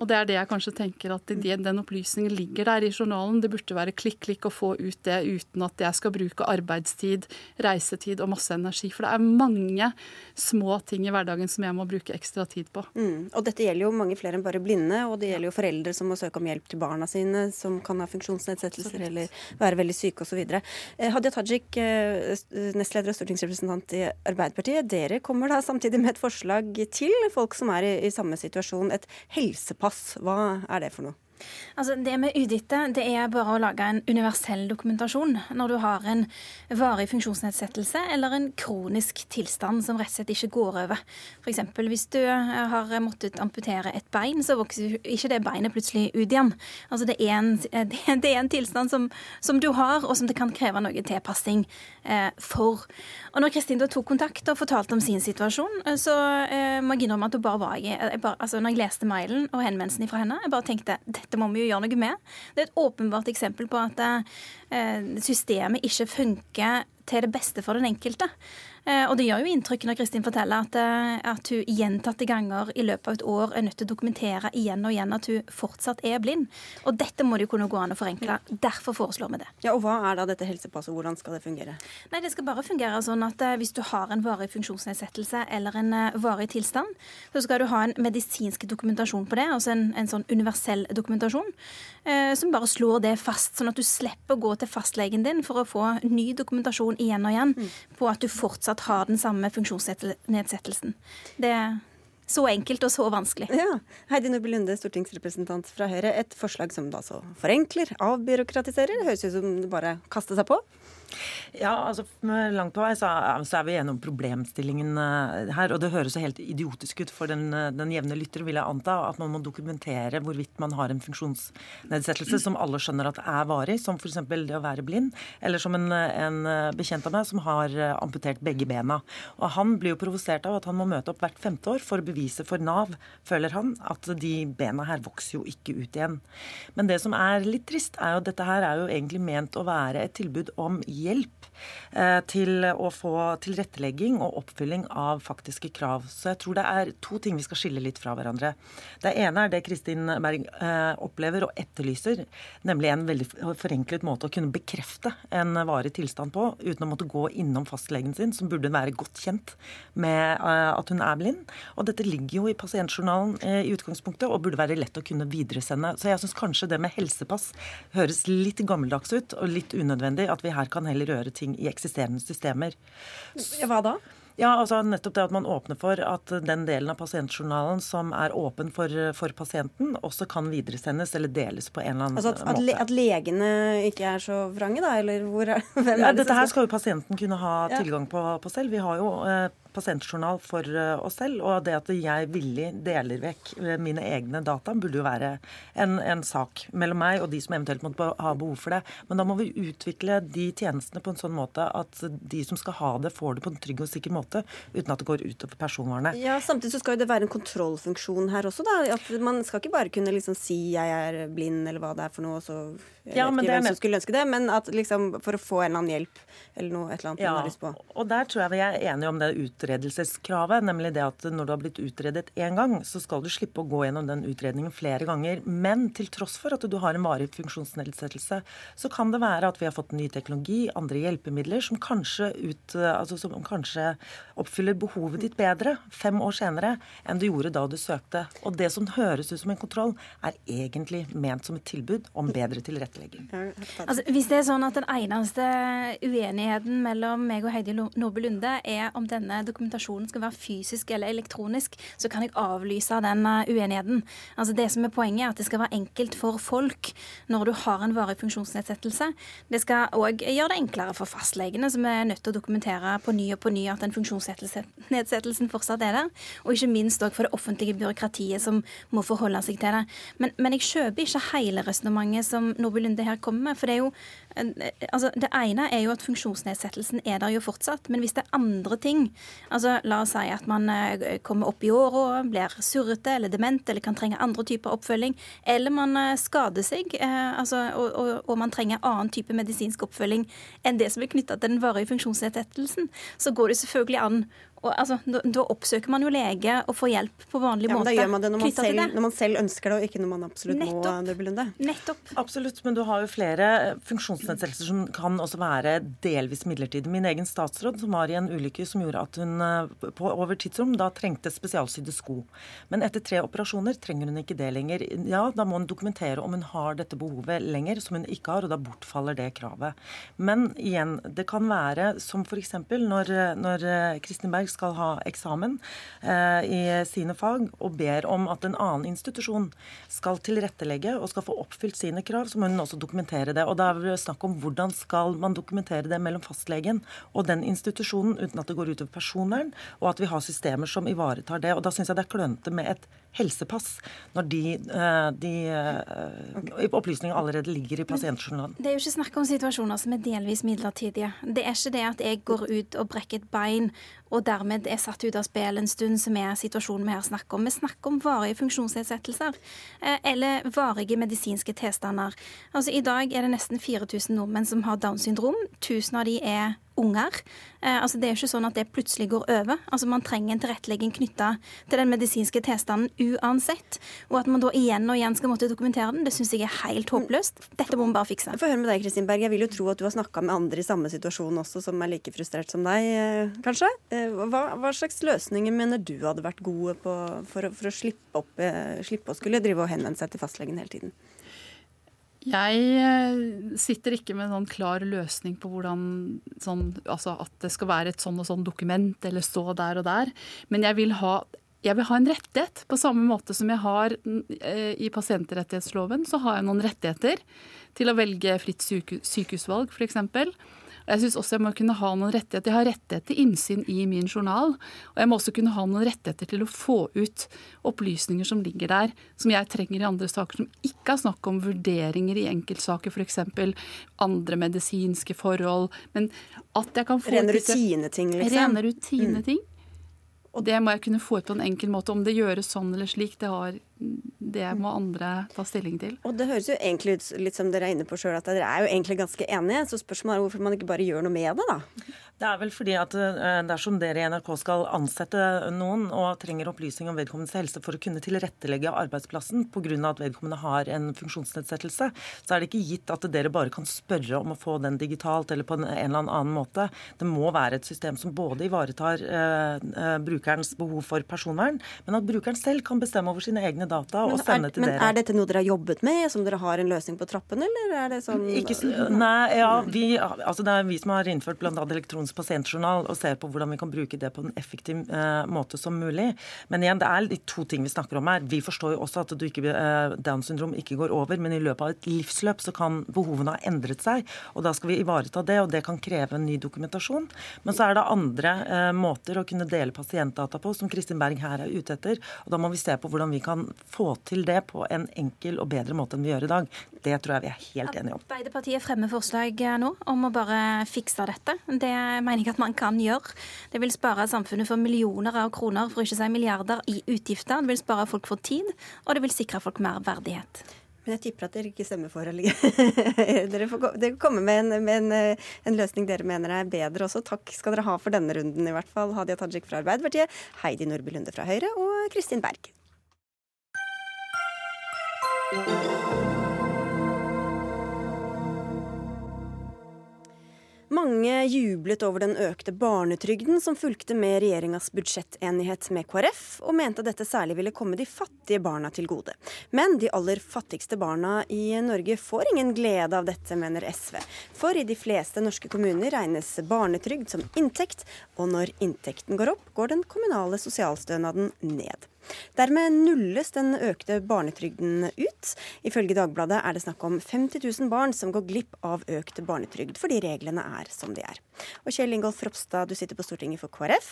Og det er det jeg kanskje tenker at den opplysningen ligger der i journalen. Det burde være klikk-klikk å få ut det uten at jeg skal bruke arbeidstid, reisetid og masse energi. For det er mange små ting i hverdagen som jeg må bruke ekstra tid på. Mm. Og dette gjelder jo mange flere enn bare blinde, og det gjelder jo foreldre som må søke om hjelp til barna sine som kan ha funksjonsnedsettelser eller være veldig syke osv. Eh, Hadia Tajik, eh, nestleder og stortingsrepresentant i Arbeiderpartiet, dere kommer da samtidig med et forslag til folk som er i, i samme situasjon, et helsepass Hva er det for noe? Altså, det med UDITE det er bare å lage en universell dokumentasjon når du har en varig funksjonsnedsettelse eller en kronisk tilstand som rett og slett ikke går over. F.eks. hvis du har måttet amputere et bein, så vokser ikke det beinet plutselig ut igjen. Altså, det, er en, det er en tilstand som, som, du har, og som det kan kreve noe tilpassing eh, for. Og når Kristin tok kontakt og fortalte om sin situasjon, eh, så eh, må jeg innrømme at bare var jeg, jeg bare, altså, Når jeg leste mailen og henvendelsen fra henne, jeg bare tenkte dette må vi jo gjøre noe med. Det er et åpenbart eksempel på at eh, systemet ikke funker til det beste for den enkelte. Eh, og det gjør jo inntrykk når Kristin forteller at, eh, at hun gjentatte ganger i løpet av et år er nødt til å dokumentere igjen og igjen at hun fortsatt er blind. Og dette må det jo kunne gå an å forenkle. Derfor foreslår vi det. Ja, Og hva er da dette helsepasset, hvordan skal det fungere? Nei, Det skal bare fungere sånn at eh, hvis du har en varig funksjonsnedsettelse eller en varig tilstand, så skal du ha en medisinsk dokumentasjon på det, altså en, en sånn universell dokumentasjon, som bare slår det fast, sånn at du slipper å gå til fastlegen din for å få ny dokumentasjon igjen og igjen mm. på at du fortsatt fortsatt har den samme funksjonsnedsettelsen. Det er så enkelt og så vanskelig. Ja. Heidi Nordby Lunde, stortingsrepresentant fra Høyre. Et forslag som da så forenkler, avbyråkratiserer. Det høres ut som det bare kaster seg på. Ja, altså Langt på vei så, er vi gjennom problemstillingen uh, her. Og det høres jo helt idiotisk ut for den, uh, den jevne lytter, vil jeg anta, at man må dokumentere hvorvidt man har en funksjonsnedsettelse som alle skjønner at er varig, som f.eks. det å være blind, eller som en, en bekjent av meg som har amputert begge bena. Og Han blir jo provosert av at han må møte opp hvert femte år for å bevise for Nav, føler han, at de bena her vokser jo ikke ut igjen. Men det som er litt trist, er jo at dette her er jo egentlig ment å være et tilbud om hjelp eh, til å få tilrettelegging og oppfylling av faktiske krav. Så jeg tror det er to ting vi skal skille litt fra hverandre. Det ene er det Kristin Berg eh, opplever og etterlyser, nemlig en veldig forenklet måte å kunne bekrefte en varig tilstand på uten å måtte gå innom fastlegen sin, som burde være godt kjent med eh, at hun er blind. Og dette ligger jo i pasientjournalen i utgangspunktet og burde være lett å kunne videresende. Så jeg syns kanskje det med helsepass høres litt gammeldags ut og litt unødvendig. At vi her kan heller gjøre ting i eksisterende systemer. Hva da? Ja, altså nettopp det at man åpner for at den delen av pasientjournalen som er åpen for, for pasienten, også kan videresendes eller deles på en eller annen altså at, måte. At, at legene ikke er så vrange, da? Eller hvor er, hvem er ja, det Dette her skal jo pasienten kunne ha tilgang på, på selv. Vi har jo eh, pasientjournal for eh, oss selv. Og det at jeg villig deler vekk eh, mine egne data, burde jo være en, en, sak mellom meg og de som eventuelt måtte ha behov for det. Men da må vi utvikle de tjenestene på en sånn måte at de som skal ha det, får det på en trygg og sikker måte, uten at det går utover personvernet. Ja, Samtidig så skal jo det være en kontrollfunksjon her også, da. At man skal ikke bare kunne liksom si jeg er blind, eller hva det er for noe, og så jeg ja, vet ikke hvem som skulle ønske det, men at liksom for å få en eller annen hjelp eller noe, et eller annet ja, man har lyst på. Og der tror jeg vi er enige om det utredelseskravet, nemlig det at når du har blitt utredet én gang, så skal du slippe å gå gjennom den utredningen flere ganger. Men til tross for at du har en varig funksjonsnedsettelse, så kan det være at vi har fått ny teknologi, andre hjelpemidler, som kanskje, ut, altså som kanskje oppfyller behovet ditt bedre fem år senere enn du gjorde da du søkte. Og det som høres ut som en kontroll, er egentlig ment som et tilbud om bedre tilrettelegging. Altså, hvis det er sånn at den eneste uenigheten mellom meg og Heidi Nordby Lunde er om denne dokumentasjonen skal være fysisk eller elektronisk, så kan jeg avlyse den uh, uenigheten. Altså, det som er Poenget er at det skal være enkelt for folk når du har en varig funksjonsnedsettelse. Det skal òg gjøre det enklere for fastlegene, som er nødt til å dokumentere på ny og på ny at den funksjonsnedsettelsen fortsatt er der. Og ikke minst òg for det offentlige byråkratiet som må forholde seg til det. Men, men jeg kjøper ikke hele resonnementet som Nordby Lunde her kommer med. For det er jo altså Det ene er jo at funksjonsnedsettelsen er der jo fortsatt. Men hvis det er andre ting, altså la oss si at man eh, kommer opp i åra, blir surrete eller dement eller kan trenge andre typer oppfølging, eller man eh, skader seg eh, altså, og, og, og, man trenger annen type medisinsk oppfølging enn det som er knytta til den varige funksjonsnedsettelsen, så går det selvfølgelig an og, altså, da, da, oppsøker man jo lege og får hjelp på vanlig ja, måte. Da gjør man det når man, selv, når man, selv, ønsker det, og ikke når man absolutt Nettopp. må. Dørbelunde. Nettopp. Absolutt, men du har jo flere funksjonsnedsettelser som kan også være delvis midlertidige. Min egen statsråd som var i en ulykke som gjorde at hun eh, på over tidsrom da trengte spesialsydde sko. Men etter tre operasjoner trenger hun ikke det lenger. Ja, da må hun dokumentere om hun har dette behovet lenger, som hun ikke har, og da bortfaller det kravet. Men igjen, det kan være som f.eks. når, når eh, Kristin Berg skal ha eksamen eh, i sine fag og ber om at en annen institusjon skal tilrettelegge og skal få oppfylt sine krav, så må hun også dokumentere det. Og da er det snakk om hvordan skal man dokumentere det mellom fastlegen og den institusjonen uten at det går utover personvern, og at vi har systemer som ivaretar det. Og da syns jeg det er klønete med et helsepass når de, eh, de okay. Eh, opplysningene allerede ligger i pasientjournalen. Det er jo ikke snakk om situasjoner som er delvis midlertidige. Det er ikke det at jeg går ut og brekker et bein og dermed er satt ut av spill en stund, som er situasjonen vi her snakker om. Vi snakker om varige funksjonsnedsettelser eh, eller varige medisinske tilstander. Altså, I dag er det nesten 4000 nordmenn som har Downs syndrom. 1000 av de er unger. Eh, altså Det er jo ikke sånn at det plutselig går over. Altså Man trenger en tilrettelegging knytta til den medisinske tilstanden uansett. Og at man da igjen og igjen skal måtte dokumentere den, det syns jeg er helt håpløst. Dette må vi bare fikse. Få høre med deg, Kristin Berg. Jeg vil jo tro at du har snakka med andre i samme situasjon også, som er like frustrert som deg, eh, kanskje. Eh, hva, hva slags løsninger mener du hadde vært gode på for, for å slippe, opp, slippe å skulle drive og henvende seg til fastlegen hele tiden? Jeg eh, sitter ikke med en sånn klar løsning på hvordan sånn, altså at det skal være et sånn og sånn dokument eller stå der og der. Men jeg vil ha, jeg vil ha en rettighet. På samme måte som jeg har eh, i pasientrettighetsloven, så har jeg noen rettigheter til å velge fritt sykehusvalg, f.eks. Jeg syns også jeg må kunne ha noen rettigheter. Jeg har rettighet til innsyn i min journal. Og jeg må også kunne ha noen rettigheter til å få ut opplysninger som ligger der, som jeg trenger i andre saker, som ikke er snakk om vurderinger i enkeltsaker, f.eks. andre medisinske forhold. Men at jeg kan få Rene rutineting, liksom? Rene rutineting. Og det må jeg kunne få ut på en enkel måte. Om det gjøres sånn eller slik, det, har, det må andre ta stilling til. Og det høres jo egentlig ut litt som dere er inne på sjøl, at dere er jo egentlig ganske enige. Så spørsmålet er hvorfor man ikke bare gjør noe med det, da? Det er vel fordi at eh, dersom dere i NRK skal ansette noen og trenger opplysning om vedkommendes helse for å kunne tilrettelegge arbeidsplassen pga. at vedkommende har en funksjonsnedsettelse, så er det ikke gitt at dere bare kan spørre om å få den digitalt eller på en, eller annen måte. Det må være et system som både ivaretar eh, eh, brukerens behov for personvern, men at brukeren selv kan bestemme over sine egne data og sende er, til men dere. Men Er dette noe dere har jobbet med, som dere har en løsning på trappen, eller er det sånn ikke, Nei, ja, vi, altså det er vi som har innført bl.a. elektronisk Statens pasientjournal og ser på hvordan vi kan bruke det på en effektiv eh, måte som mulig. Men igjen, det er de to ting vi snakker om her. Vi forstår jo også at du ikke, eh, Downs syndrom ikke går over, men i løpet av et livsløp så kan behovene ha endret seg. Og da skal vi ivareta det, og det kan kreve en ny dokumentasjon. Men så er det andre eh, måter å kunne dele pasientdata på, som Kristin Berg her er ute etter. Og da må vi se på hvordan vi kan få til det på en enkel og bedre måte enn vi gjør i dag. Det tror jeg vi er helt enige om. Arbeiderpartiet fremmer forslag nå om å bare fikse dette. Det mener jeg at man kan gjøre. Det vil spare samfunnet for millioner av kroner, for ikke å si milliarder, i utgifter. Det vil spare folk for tid, og det vil sikre folk mer verdighet. Men jeg tipper at dere ikke stemmer for Dere får dere komme med, en, med en, eh, en, løsning dere mener er bedre også. Takk skal dere ha for denne runden, i hvert fall. Hadia Tajik fra Arbeiderpartiet, Heidi Nordby Lunde fra Høyre og Kristin Berg. Mange jublet over den økte barnetrygden som fulgte med regjeringas budsjettenighet med KrF, og mente dette særlig ville komme de fattige barna til gode. Men de aller fattigste barna i Norge får ingen glede av dette, mener SV. For i de fleste norske kommuner regnes barnetrygd som inntekt, og når inntekten går opp, går den kommunale sosialstønaden ned. Dermed nulles den økte barnetrygden ut. Ifølge Dagbladet er det snakk om 50 000 barn som går glipp av økt barnetrygd, fordi reglene er som de er. Og Kjell Ingolf Ropstad, du sitter på Stortinget for KrF,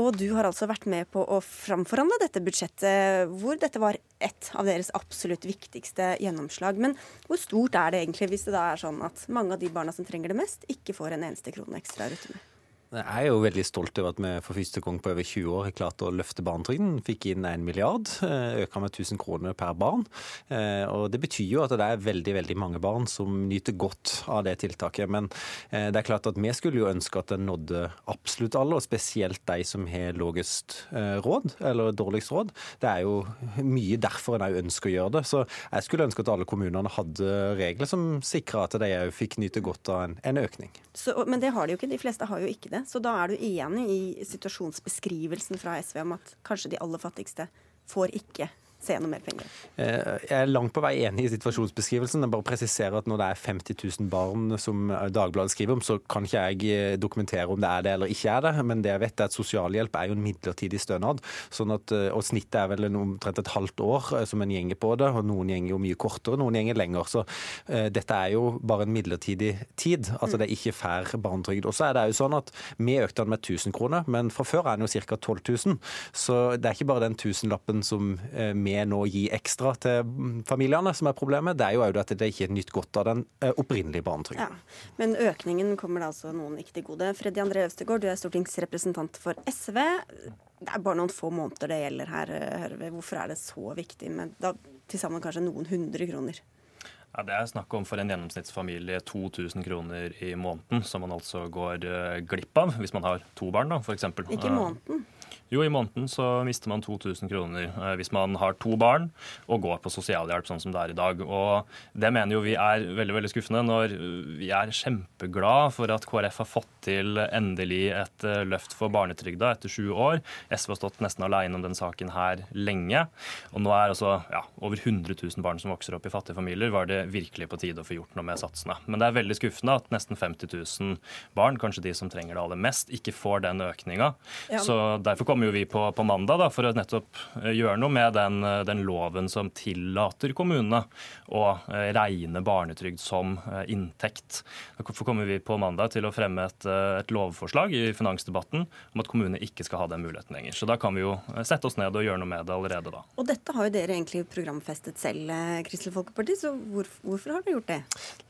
og du har altså vært med på å framforhandle dette budsjettet, hvor dette var et av deres absolutt viktigste gjennomslag. Men hvor stort er det egentlig, hvis det da er sånn at mange av de barna som trenger det mest, ikke får en eneste krone ekstra å rutte med? Jeg er jo veldig stolt over at vi for første gang på over 20 år har klart å løfte barnetrygden. Fikk inn en milliard, eh, øka med 1000 kroner per barn. Eh, og Det betyr jo at det er veldig veldig mange barn som nyter godt av det tiltaket. Men eh, det er klart at vi skulle jo ønske at den nådde absolutt alle, og spesielt de som har lavest råd, eller dårligst råd. Det er jo mye derfor en òg ønsker å gjøre det. Så jeg skulle ønske at alle kommunene hadde regler som sikra at de òg fikk nyte godt av en, en økning. Så, men det har de jo ikke. De fleste har jo ikke det. Så da er du enig i situasjonsbeskrivelsen fra SV om at kanskje de aller fattigste får ikke se noe mer penger? Eh, jeg er langt på vei enig i situasjonsbeskrivelsen. Jeg bare presiserer at når det er 50 000 barn som Dagbladet skriver om, så kan ikke jeg eh, dokumentere om det er det eller ikke er det. Men det jeg vet er at sosialhjelp er jo en midlertidig stønad. sånn at, eh, og snittet er vel omtrent et halvt år som en gjenger på det. og Noen gjenger jo mye kortere, noen gjenger lenger. Så dette er jo bare en midlertidig tid. Altså det er ikke fair barnetrygd. Og så er det jo sånn at vi økte den med 1000 kroner, men fra før er den jo ca. 12 000. Så det er ikke bare den tusenlappen som vi med nå gi ekstra til familiene som er problemet, det er jo òg at det ikke er nytt godt av den eh, opprinnelige barnetrygden. Ja, men økningen kommer da altså noen ikke til gode. Freddy André Øvstegård, du er stortingsrepresentant for SV. Det er bare noen få måneder det gjelder her, hører vi. Hvorfor er det så viktig med da, til sammen kanskje noen hundre kroner? Ja, Det er snakk om for en gjennomsnittsfamilie 2000 kroner i måneden, som man altså går uh, glipp av hvis man har to barn, da, f.eks. Ikke i måneden? Jo, i måneden så mister man 2000 kroner eh, hvis man har to barn og går på sosialhjelp, sånn som det er i dag. Og Det mener jo vi er veldig veldig skuffende, når vi er kjempeglad for at KrF har fått til endelig et eh, løft for barnetrygda etter sju år. SV har stått nesten alene om den saken her lenge. Og nå er altså ja, over 100 000 barn som vokser opp i fattige familier, var det virkelig på tide å få gjort noe med satsene. Men det er veldig skuffende at nesten 50 000 barn, kanskje de som trenger det aller mest, ikke får den økninga. Ja. Så derfor kommer jo vi på, på mandag da, for å nettopp eh, gjøre noe med den, eh, den loven som tillater kommunene å eh, regne barnetrygd som inntekt. Derfor kommer vi på mandag til å fremme et, et lovforslag i finansdebatten om at kommunene ikke skal ha den muligheten lenger. Så da kan vi jo sette oss ned og gjøre noe med det allerede da. Og dette har jo dere egentlig programfestet selv, Kristelig Folkeparti, så hvor, hvorfor har dere gjort det?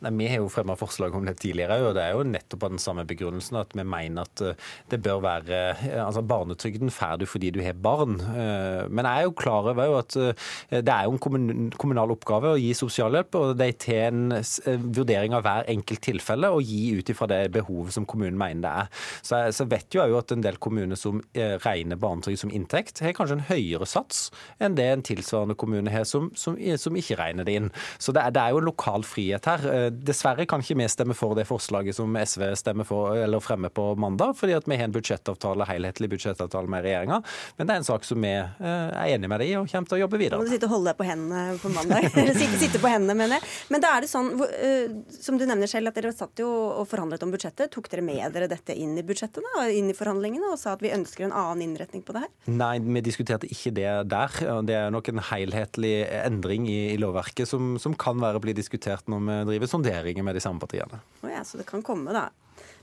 Nei, Vi har jo fremma forslag om det tidligere, og det er jo nettopp av den samme begrunnelsen at vi mener at det bør være altså Barnetrygden får du fordi du har barn. Eh, men jeg er jo klar over at eh, det er jo en kommunal oppgave å gi sosialhjelp, og de tar en eh, vurdering av hver enkelt tilfelle og gi ut ifra det behovet som kommunen mener det er. Så jeg vet jo at en del kommuner som regner barnetrygd som inntekt, har kanskje en høyere sats enn det en tilsvarende kommune har som, som, som ikke regner det inn. Så det er, det er, jo en lokal frihet her. Dessverre kan ikke vi stemme for det forslaget som SV stemmer for, eller fremmer på mandag, fordi at vi har en budsjettavtale, helhetlig budsjettavtale med regjeringa. Men det er en sak som vi eh, er enig med deg i og kommer til å jobbe videre med. Du sitte og holde deg på hendene på mandag? sitte, sitte, på hendene, mener jeg. Men da er det sånn, eh, som du nevner selv, at dere satt jo og forhandlet om budsjettet. Tok dere med dere dette inn i budsjettet da, inn i forhandlingene og sa at vi ønsker en annen innretning på det her? Nei, vi diskuterte ikke det der. Det er nok en helhetlig endring i, i lovverket som, som, kan være bli diskutert når vi driver sonderinger med de samme partiene. Oh ja, så det kan komme, da.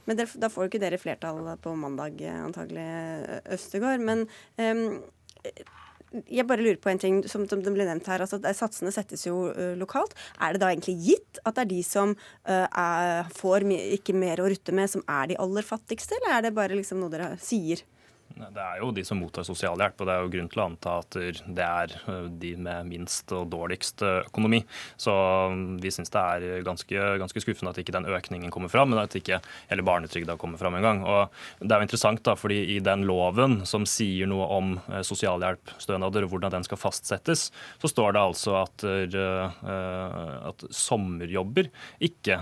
Men der, da får jo ikke dere flertall på mandag, antagelig, Østegård. Men um, jeg bare lurer på en ting som, som ble nevnt her. altså Satsene settes jo uh, lokalt. Er det da egentlig gitt at det er de som uh, er, får ikke mer å rutte med, som er de aller fattigste, eller er det bare liksom noe dere sier? Det er jo de som mottar sosialhjelp, og det er jo grunn til å anta at det er de med minst og dårligst økonomi. Så vi syns det er ganske, ganske, skuffende at ikke den økningen kommer fram, men at ikke hele barnetrygda kommer fram engang. Og det er jo interessant, da, fordi i den loven som sier noe om sosialhjelpsstønader og hvordan den skal fastsettes, så står det altså at, at sommerjobber ikke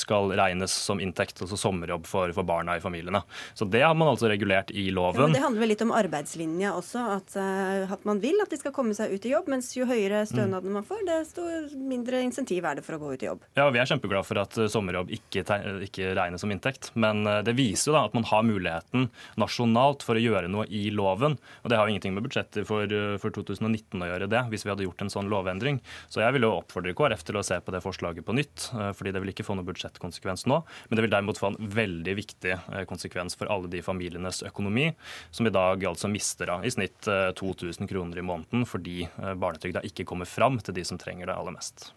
skal regnes som inntekt, altså sommerjobb for, for barna i familiene. Så det har man altså regulert i loven det handler vel litt om arbeidslinja også. At, uh, at, man vil at de skal komme seg ut i jobb. Mens jo høyere mm. man får, desto mindre insentiv er det for å gå ut i jobb. Ja, Vi er kjempeglade for at uh, sommerjobb ikke, ikke, regnes som inntekt. Men uh, det viser jo da at man har muligheten nasjonalt for å gjøre noe i loven. Og det har jo ingenting med budsjettet for, for 2019 å gjøre, det, hvis vi hadde gjort en sånn lovendring. Så jeg vil jo oppfordre KrF til å se på det forslaget på nytt. fordi det vil ikke få noen budsjettkonsekvens nå. Men det vil derimot få en veldig viktig konsekvens for alle de familienes økonomi som i dag altså mister da, i snitt 2000 eh, kroner i måneden fordi eh, barnetrygda ikke kommer fram til de som trenger det aller mest.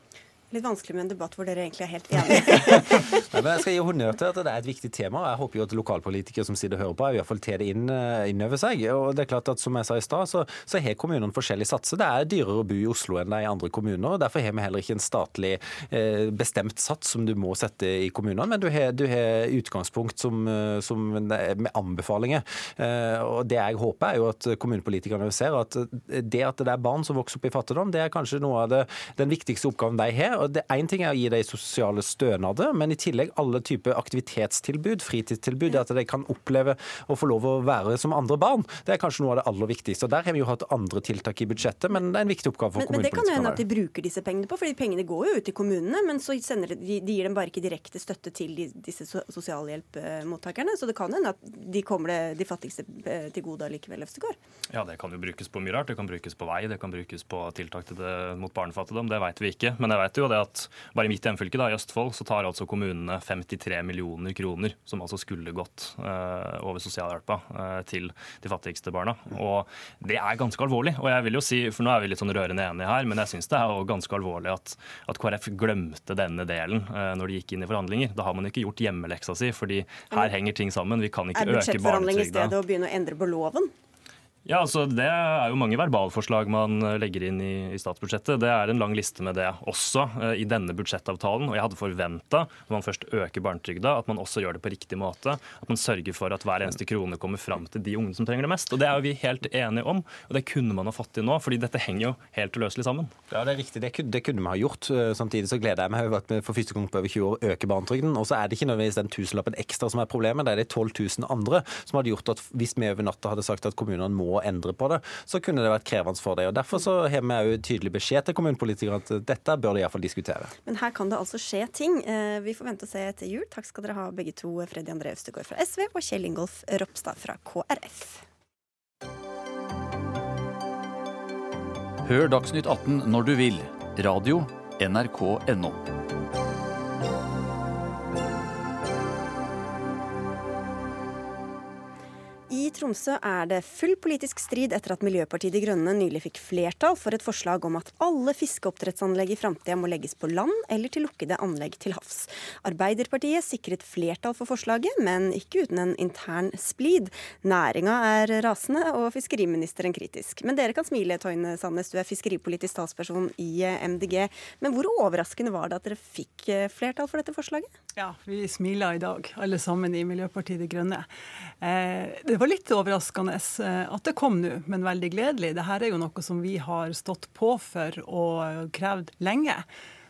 Litt vanskelig med en debatt hvor dere egentlig er helt enige. Nei, men jeg skal gi honnør til at det er et viktig tema. Jeg håper jo at lokalpolitikere som sitter og hører på, i hvert fall tar det eh, inn, over seg. Og det er klart at Som jeg sa i stad, så, så, har kommunene forskjellige satser. Det er dyrere å bo i Oslo enn det er i andre kommuner. og Derfor har vi heller ikke en statlig eh, bestemt sats som du må sette i kommunene, men du har, du har utgangspunkt som, eh, som, med anbefalinger. Eh, og Det jeg håper, er jo at kommunepolitikerne ser at det at det er barn som vokser opp i fattigdom, det er kanskje noe av det, den viktigste oppgaven de har og det Én ting er å gi dem sosiale stønader, men i tillegg alle typer aktivitetstilbud, fritidstilbud, at de kan oppleve å få lov å være som andre barn. Det er kanskje noe av det aller viktigste. og Der har vi jo hatt andre tiltak i budsjettet, men det er en viktig oppgave for kommunepolitikerne. Men det kan jo hende at de bruker disse pengene på, for pengene går jo ut til kommunene, men så de, de gir dem bare ikke direkte støtte til de, disse sosialhjelpmottakerne. Så det kan hende at de kommer det, de fattigste eh, til gode allikevel, Øvstegård. Ja, det kan jo brukes på mye rart. Det kan brukes på vei, det kan brukes på tiltak det, mot barnefattigdom. Det veit vi ikke. Men jeg vet jo det at bare i mitt hjemfylke, i Østfold, så tar altså kommunene 53 millioner kroner, som altså skulle gått uh, over sosialhjelpa uh, til de fattigste barna. Og det er ganske alvorlig. Og jeg vil jo si, for nå er vi litt sånn rørende enige her, men jeg syns det er ganske alvorlig at, at, KrF glemte denne delen uh, når de gikk inn i forhandlinger. Da har man ikke gjort hjemmeleksa si, fordi her henger ting sammen. Vi kan ikke øke barnetrygda. Er budsjettforhandling i stedet å begynne å endre på loven? Ja, altså Det er jo mange verbalforslag man legger inn i, i, statsbudsjettet. Det er en lang liste med det også uh, i denne budsjettavtalen. Og jeg hadde forventa, når man først øker barnetrygda, at man også gjør det på riktig måte. At man sørger for at hver eneste krone kommer fram til de ungene som trenger det mest. Og det er jo vi helt enige om, og det kunne man ha fått til nå, fordi dette henger jo helt uløselig sammen. Ja, det er riktig. Det kunne, det kunne vi ha gjort. Eh, samtidig så gleder jeg meg over at vi for første gang på over 20 år øker barnetrygden. Og så er det ikke nødvendigvis den tusenlappen ekstra som er problemet, det er de 12 000 andre som hadde gjort at hvis vi over natta hadde sagt at kommunene må endre på det, så kunne det vært krevende for dem. Og Derfor så har vi òg tydelig beskjed til kommunepolitikerne at dette bør de iallfall diskutere. Men her kan det altså skje ting. Eh, vi får vente og se etter jul. Takk skal dere ha begge to, Freddy André Østegård fra SV og Kjell Ingolf Ropstad fra KrF. Hør Dagsnytt 18 når du vil. Radio NRK.no. Tromsø er det full politisk strid etter at Miljøpartiet De Grønne nylig fikk flertall for et forslag om at alle fiskeoppdrettsanlegg i framtida må legges på land eller til lukkede anlegg til havs. Arbeiderpartiet sikret flertall for forslaget, men ikke uten en intern splid. Næringa er rasende og fiskeriministeren kritisk. Men dere kan smile, Toine Sandnes, du er fiskeripolitisk talsperson i MDG. Men hvor overraskende var det at dere fikk flertall for dette forslaget? Ja, vi smiler i dag, alle sammen i Miljøpartiet De Grønne. Eh, det var litt litt overraskende eh, at det kom nå, men veldig gledelig. Dette er jo noe som vi har stått på for og krevd lenge.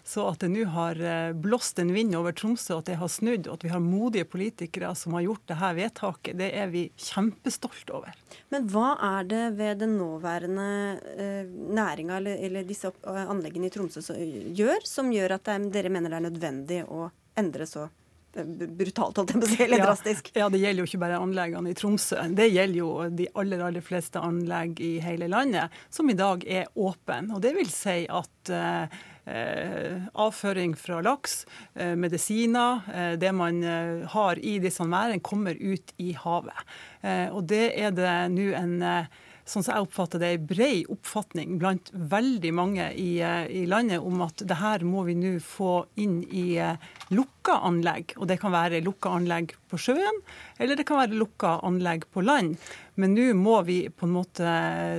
Så at det nå har eh, blåst en vind over Tromsø, at det har snudd, og at vi har modige politikere som har gjort dette vedtaket, det er vi kjempestolt over. Men hva er det ved den nåværende eh, næringa eller, eller, disse anleggene i Tromsø som gjør, som gjør at dere mener det er nødvendig å endre så brutalt, holdt jeg på å si, eller drastisk. Ja, det gjelder jo ikke bare anleggene i Tromsø. Det gjelder jo de aller, aller fleste anlegg i hele landet, som i dag er åpne. Og det vil si at eh, avføring fra laks, eh, medisiner, eh, det man eh, har i disse merdene, kommer ut i havet. Eh, og det er det nå en eh, sånn som jeg oppfatter det, en bred oppfatning blant veldig mange i, eh, i, landet om at det her må vi nå få inn i eh, lukka anlegg. Og det kan være lukka anlegg på sjøen, eller det kan være lukka anlegg på land. Men nå må vi på en måte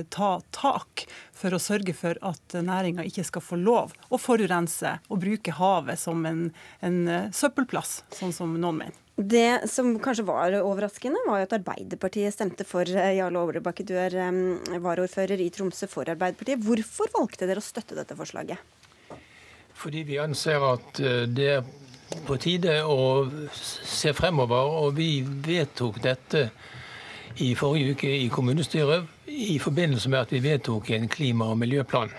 ta tak for å sørge for at næringa ikke skal få lov å forurense og bruke havet som en, en eh, søppelplass, sånn som noen mener. Det som kanskje var overraskende, var at Arbeiderpartiet stemte for eh, Jarle Overdebakke. Du er varaordfører i Tromsø for Arbeiderpartiet. Hvorfor valgte dere å støtte dette forslaget? Fordi vi anser at eh, det er på tide å se fremover. Og vi vedtok dette i forrige uke i kommunestyret i forbindelse med at vi vedtok en klima- og miljøplan.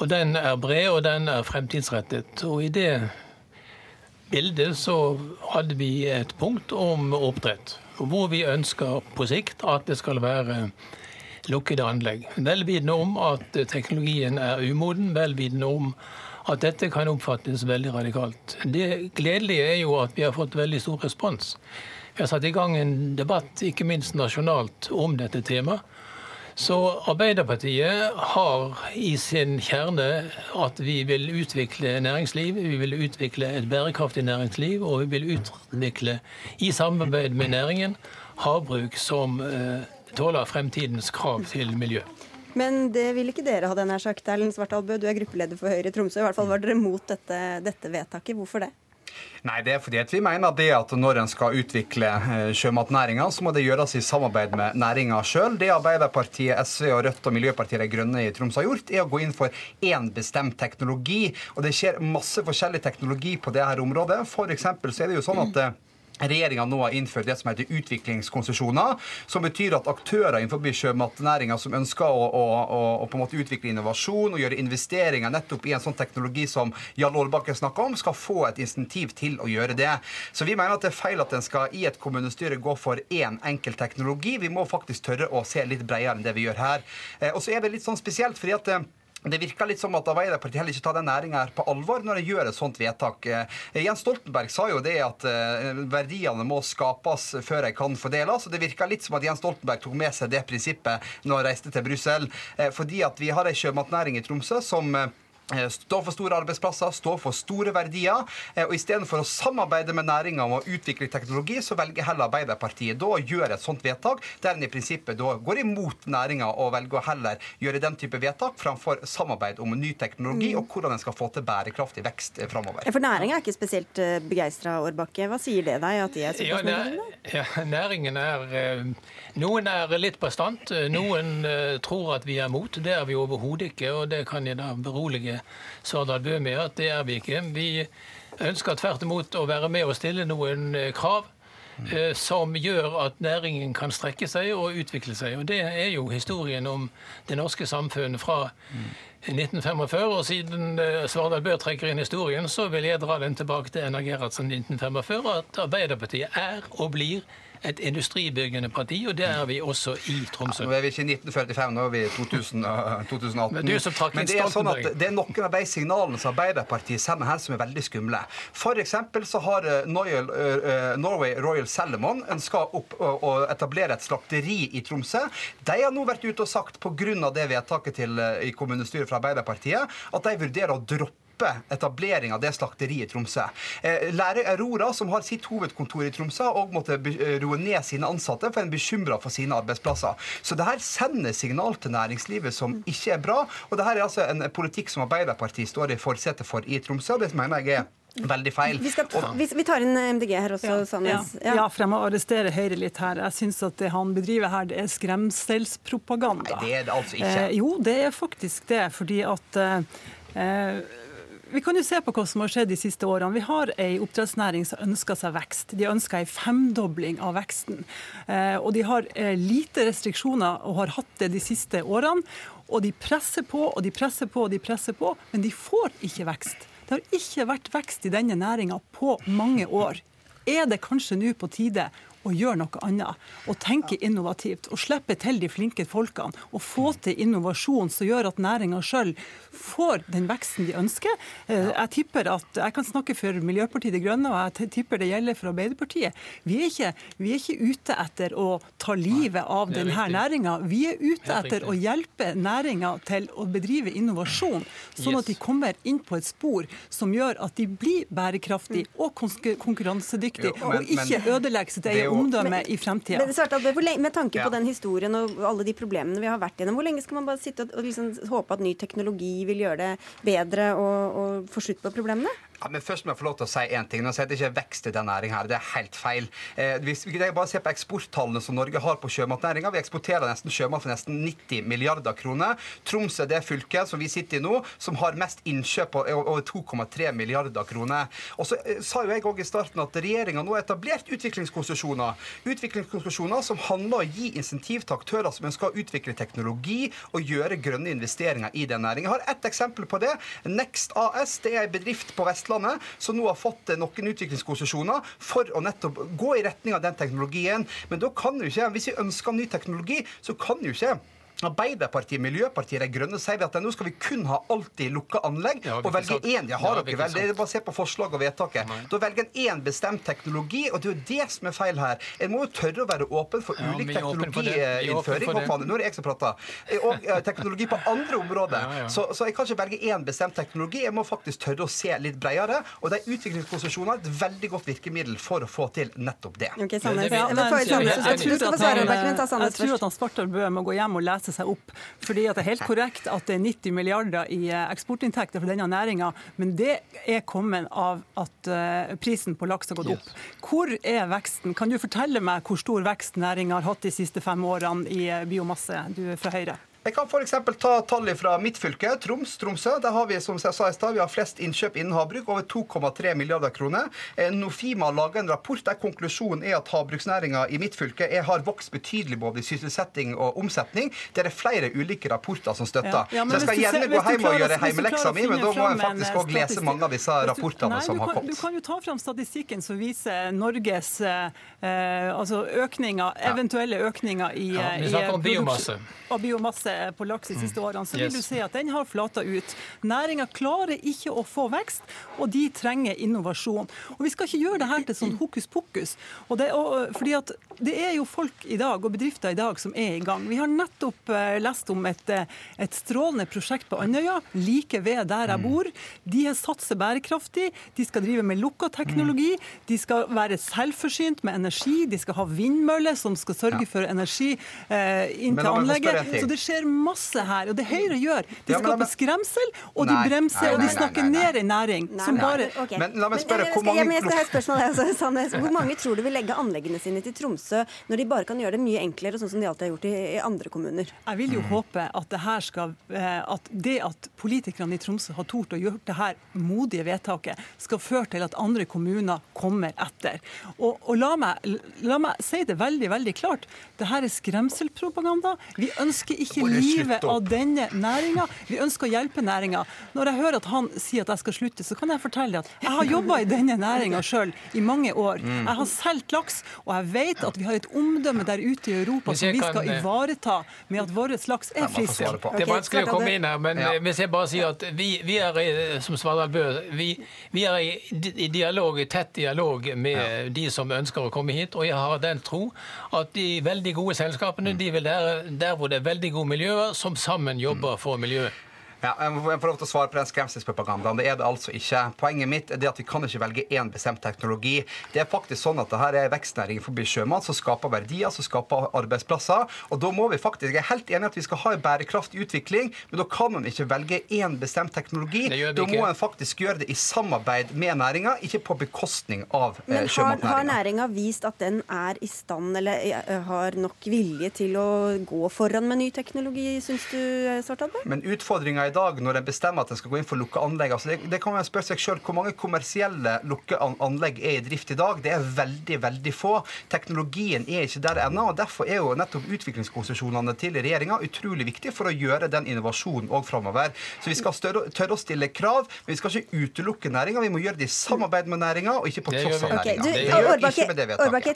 Og Den er bred og den er fremtidsrettet. Og i det bildet så hadde vi et punkt om oppdrett. Hvor vi ønsker på sikt at det skal være lukkede anlegg. Vel vitende om at teknologien er umoden, vel vitende om at dette kan oppfattes veldig radikalt. Det gledelige er jo at vi har fått veldig stor respons. Vi har satt i gang en debatt, ikke minst nasjonalt, om dette temaet. Så Arbeiderpartiet har i sin kjerne at vi vil utvikle næringsliv, vi vil utvikle et bærekraftig næringsliv, og vi vil utvikle, i samarbeid med næringen, havbruk som eh, tåler fremtidens krav til miljø. Men det vil ikke dere, ha denne nær sagt. Erlend Svartalbø, du er gruppeleder for Høyre i Tromsø. I hvert fall var dere mot dette, dette vedtaket. Hvorfor det? Nei, det er fordi vi mener det at når en skal utvikle eh, sjømatnæringa, så må det gjøres i samarbeid med næringa sjøl. Det Arbeiderpartiet, SV og Rødt og Miljøpartiet De Grønne i Troms har gjort, er å gå inn for én bestemt teknologi. Og det skjer masse forskjellig teknologi på det her området. For så er det jo sånn at eh, Regjeringa nå har innført det som heter utviklingskonsesjoner, som betyr at aktører innenfor sjømatnæringa som ønsker å, å, å, på en måte utvikle innovasjon og gjøre investeringer nettopp i en sånn teknologi som Jarl Aalbakke snakker om, skal få et insentiv til å gjøre det. Så vi mener at det er feil at en skal i et kommunestyre gå for én enkelt teknologi. Vi må faktisk tørre å se litt bredere enn det vi gjør her. Eh, og så er det litt sånn spesielt fordi at det virker litt som at Arbeiderpartiet heller ikke tar den næringa på alvor når de gjør et sånt vedtak. Eh, Jens Stoltenberg sa jo det at eh, verdiene må skapes før de kan fordeles. og Det virker litt som at Jens Stoltenberg tok med seg det prinsippet når han reiste til Brussel. Eh, fordi at vi har ei sjømatnæring i Tromsø som stå for store arbeidsplasser, stå for store verdier. Eh, og Istedenfor å samarbeide med næringa om å utvikle teknologi, så velger heller Arbeiderpartiet da å gjøre et sånt vedtak der en i prinsippet da går imot næringa og velger å heller gjøre den type vedtak framfor samarbeid om ny teknologi og hvordan en skal få til bærekraftig vekst eh, framover. For næringa er ikke spesielt begeistra, Årbakke. Hva sier det deg, at de er Ja, såpass negative? næ- ja, næringen er eh, Noen er litt bastant. eh, Noen eh, tror at vi er mot. Det er vi overhodet ikke. Og det kan jeg da berolige Svardal Bøe med at det er vi ikke. Vi ønsker tvert imot å være med og stille noen eh, krav. eh, Som gjør at næringen kan strekke seg og utvikle seg. Og Det er jo historien om det norske samfunnet fra 1945. Og siden eh, Svardal Bøe trekker inn historien, så vil jeg dra den tilbake til NRG Gerhardsen 1945. At Arbeiderpartiet er og blir et industribyggende parti, og det er vi også i Tromsø. Nå er vi ikke i 1945, nå er vi i 2000, eh, 2018. Men du som trakk Men det er sånn at det er noen av de signalene som Arbeiderpartiet sender her, som er veldig skumle. For eksempel så har eh, Noyal, eh, Norway Royal Salomon ønska opp å, etablere et slakteri i Tromsø. De har nå vært ute og sagt, pga. det vedtaket til, eh, i kommunestyret fra Arbeiderpartiet, at de vurderer å droppe etablering av det slakteriet i Tromsø. Eh, Lærer Aurora, som har sitt hovedkontor i Tromsø, og måtte eh, roe ned sine ansatte, for en bekymra for sine arbeidsplasser. Så det her sender signal til næringslivet som ikke er bra. Og det her er altså en politikk som Arbeiderpartiet står i forsetet for i Tromsø, og det mener jeg er veldig feil. Vi, skal, vi, vi tar inn MDG her også, Sandnes. Ja. ja, for jeg må arrestere Høyre litt her. Jeg syns at det han bedriver her, det er skremselspropaganda. Nei, det er det altså ikke. Eh, jo, det er faktisk det. Fordi at eh, vi kan jo se på hva som har skjedd de siste årene. Vi har ei oppdrettsnæring som ønsker seg vekst. De ønsker ei femdobling av veksten. Eh, og de har eh, lite restriksjoner og har hatt det de siste årene. Og de presser på og de presser på og de presser på, men de får ikke vekst. Det har ikke vært vekst i denne næringa på mange år. Er det kanskje nå på tide å gjøre noe annet, og tenke innovativt, og slippe til de flinke folkene, og få til innovasjon som gjør at næringa sjøl får den veksten de ønsker. Eh, Jeg tipper at, jeg kan snakke for Miljøpartiet De Grønne, og jeg tipper det gjelder for Arbeiderpartiet. Vi er ikke, vi er ikke ute etter å ta livet av denne næringa. Vi er ute etter å hjelpe næringa til å bedrive innovasjon, sånn at de kommer inn på et spor som gjør at de blir bærekraftige og konkurransedyktige, og ikke ødelegger sitt eget jo- omdømme i fremtida. Med tanke Ja. på den historien og alle de problemene vi har vært gjennom, hvor lenge skal man bare sitte og, og liksom håpe at ny teknologi vil gjøre det bedre og, og få slutt på problemene? Ja, men først må jeg få lov til å si én ting. Nå sier det ikke er vekst i den næringa her. Det er helt feil. Eh, hvis vi bare ser på eksporttallene som Norge har på sjømatnæringa. Vi eksporterer nesten sjømat for nesten 90 milliarder kroner. Troms er det fylket som vi sitter i nå, som har mest innkjøp på over 2,3 milliarder kroner. Og så eh, sa jo jeg òg i starten at regjeringa nå har etablert utviklingskonsesjoner. Utviklingskonsesjoner som handler om å gi insentiv til aktører som ønsker å utvikle teknologi og gjøre grønne investeringer i den næringen. Jeg har ett eksempel på det. Next AS det er en bedrift på Vestlandet som nå har fått eh, noen utviklingskonsesjoner for å nettopp gå i retning av den teknologien. Men da kan jo ikke, hvis vi ønsker ny teknologi, så kan jo ikke Arbeiderpartiet, Miljøpartiet De Grønne sier vi at nå skal vi kun ha alltid lukka anlegg. Ja, og velge én. Det har Ja, dere vel. Det er basert bare å se på forslag og vedtaket. Da velger en én bestemt teknologi, og det er jo det som er feil her. En må jo tørre å være åpen for ulik åpen teknologiinnføring. Nå er det jeg som prater. Eh, Og eh, teknologi på andre områder. Ja, ja. Så, så jeg kan ikke velge én bestemt teknologi. Jeg må faktisk tørre å se litt bredere. Og de utviklingskonsesjonene er et veldig godt virkemiddel for å få til nettopp det. Okay, Sandnes. Ja, jeg, jeg, tror at han, Beck, men jeg tror at han Svartdal Bøe må gå hjem og lese seg opp. fordi at Det er helt korrekt at det er 90 milliarder i eh, eksportinntekter for denne næringa, men det er kommet av at eh, prisen på laks har gått opp. Hvor er veksten? Kan du fortelle meg hvor stor vekst næringa har hatt de siste fem årene i eh, biomasse? Du er fra Høyre. Jeg kan f.eks. ta tallet fra mitt fylke, Troms, Tromsø. Der har vi som jeg sa i sted, vi har flest innkjøp innen havbruk, over 2,3 milliarder kroner. Eh, Nofima lager en rapport der konklusjonen er at havbruksnæringa i mitt fylke er, har vokst betydelig både i sysselsetting og omsetning. Det er flere ulike rapporter som støtter. Ja, ja, Så jeg skal gjerne ser- gå hjem og gjøre hjemmeleksa heimeleksa mi, men da må jeg faktisk òg lese mange av disse rapportene som har kommet. Du kan jo ta fram statistikken som viser Norges eh, eh, altså økninger, eventuelle økninger i, Ja, eh, vi i om biomasse. Og biomasse på laks de siste årene, så vil Yes. du se at den har flata ut. Næringa klarer ikke å få vekst, og de trenger innovasjon. Og Vi skal ikke gjøre det her til sånn hokus pokus. Og det, og, fordi at det er jo folk i dag, og bedrifter i dag, som er i gang. Vi har nettopp eh, lest om et, eh, et strålende prosjekt på Andøya, like ved der jeg bor. De har satser bærekraftig, de skal drive med lukka teknologi, de skal være selvforsynt med energi, de skal ha vindmøller som skal sørge for energi eh, inn til anlegget. Så det skjer masse her. Og det Høyre gjør, de Ja, skaper skremsel, og de Nei, bremser, nei, og de snakker ned en næring som nei, bare okay. Men la meg spørre, jeg hvor mange jeg skal ha et spørsmål, altså, Sandnes. Hvor mange tror du vil legge anleggene sine til Tromsø når de bare kan gjøre det mye enklere, sånn som de alltid har gjort i, i andre kommuner? Jeg vil jo håpe at det her skal eh, at det at politikerne i Tromsø har tort å gjøre det her modige vedtaket, skal føre til at andre kommuner kommer etter. Og, og la, meg, la meg si det veldig veldig klart. Det her er skremselpropaganda. Vi ønsker ikke livet av denne næringa. Vi ønsker å hjelpe næringa. Når jeg hører at han sier at jeg skal slutte, så kan jeg fortelle at jeg har jobba i denne næringa sjøl i mange år. Mm. Jeg har solgt laks, og jeg vet at vi har et omdømme der ute i Europa som vi skal eh, ivareta med at vår laks er frisk. Det er vanskelig å komme inn her, men eh, hvis jeg bare sier at vi, vi er i- som Svardal Bø, vi, vi er i, i dialog, i tett dialog med de som ønsker å komme hit, og jeg har den tro at de veldig gode selskapene, de vil der, der hvor det er veldig gode miljøer, som sammen jobber for miljøet. Ja, jeg må får lov til å svare på den skremselspropagandaen. Det er det altså ikke. Poenget mitt er det at vi kan ikke velge én bestemt teknologi. Det er faktisk sånn at dette er vekstnæring forbi sjømat som skaper verdier, som skaper arbeidsplasser. Og da må vi faktisk, Jeg er helt enig i at vi skal ha en bærekraftig utvikling, men da kan man ikke velge én bestemt teknologi. Da må en faktisk gjøre det i samarbeid med næringa, ikke på bekostning av eh, Men har, har næringa vist at den er i stand, eller eh, har nok vilje til å gå foran med ny teknologi, syns du, Svartadbø? Men utfordringa i dag når en bestemmer at en skal gå inn for lukka anlegg altså det, det kan man spørre seg selv, Hvor mange kommersielle lukka anlegg er i drift i dag? Det er veldig veldig få. Teknologien er ikke der ennå. og Derfor er jo nettopp utviklingskonsesjonene til regjeringa utrolig viktig for å gjøre den innovasjonen òg framover. Så vi skal større, tørre å stille krav, men vi skal ikke utelukke næringa. Vi må gjøre det i samarbeid med næringa, og ikke på tross av vi. Ok, næringa. Årbakke,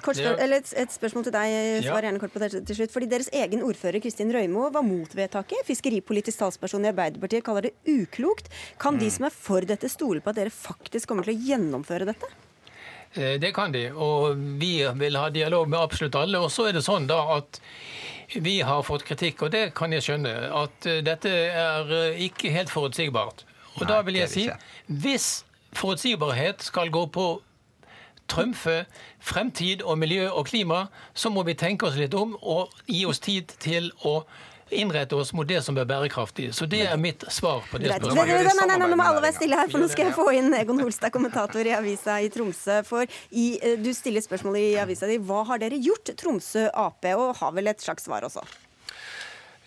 et, et, spørsmål til deg. Ja. Svar gjerne kort på det til slutt. Fordi Deres egen ordfører Kristin Røymo var mot vedtaket. Fiskeripolitisk talsperson i Arbeiderpartiet kaller det uklokt. Kan Mm. de som er for dette, stole på at dere faktisk kommer til å gjennomføre dette? Eh, Det kan de, og vi vil ha dialog med absolutt alle. Og så er det sånn da at vi har fått kritikk, og det kan jeg skjønne, at eh, dette er eh, ikke helt forutsigbart. Og da vil jeg si, hvis forutsigbarhet skal gå på trumfe fremtid og miljø og klima, så må vi tenke oss litt om og gi oss tid til å innrette oss mot det som er bærekraftig. Så det er mitt svar på det spørsmålet. nei, nei, nå må alle være stille her, for nå skal jeg få inn Egon Holstad, kommentator i avisa i Tromsø. For i, eh, du stiller spørsmålet i avisa di. Hva har dere gjort, Tromsø Ap, og har vel et slags svar også?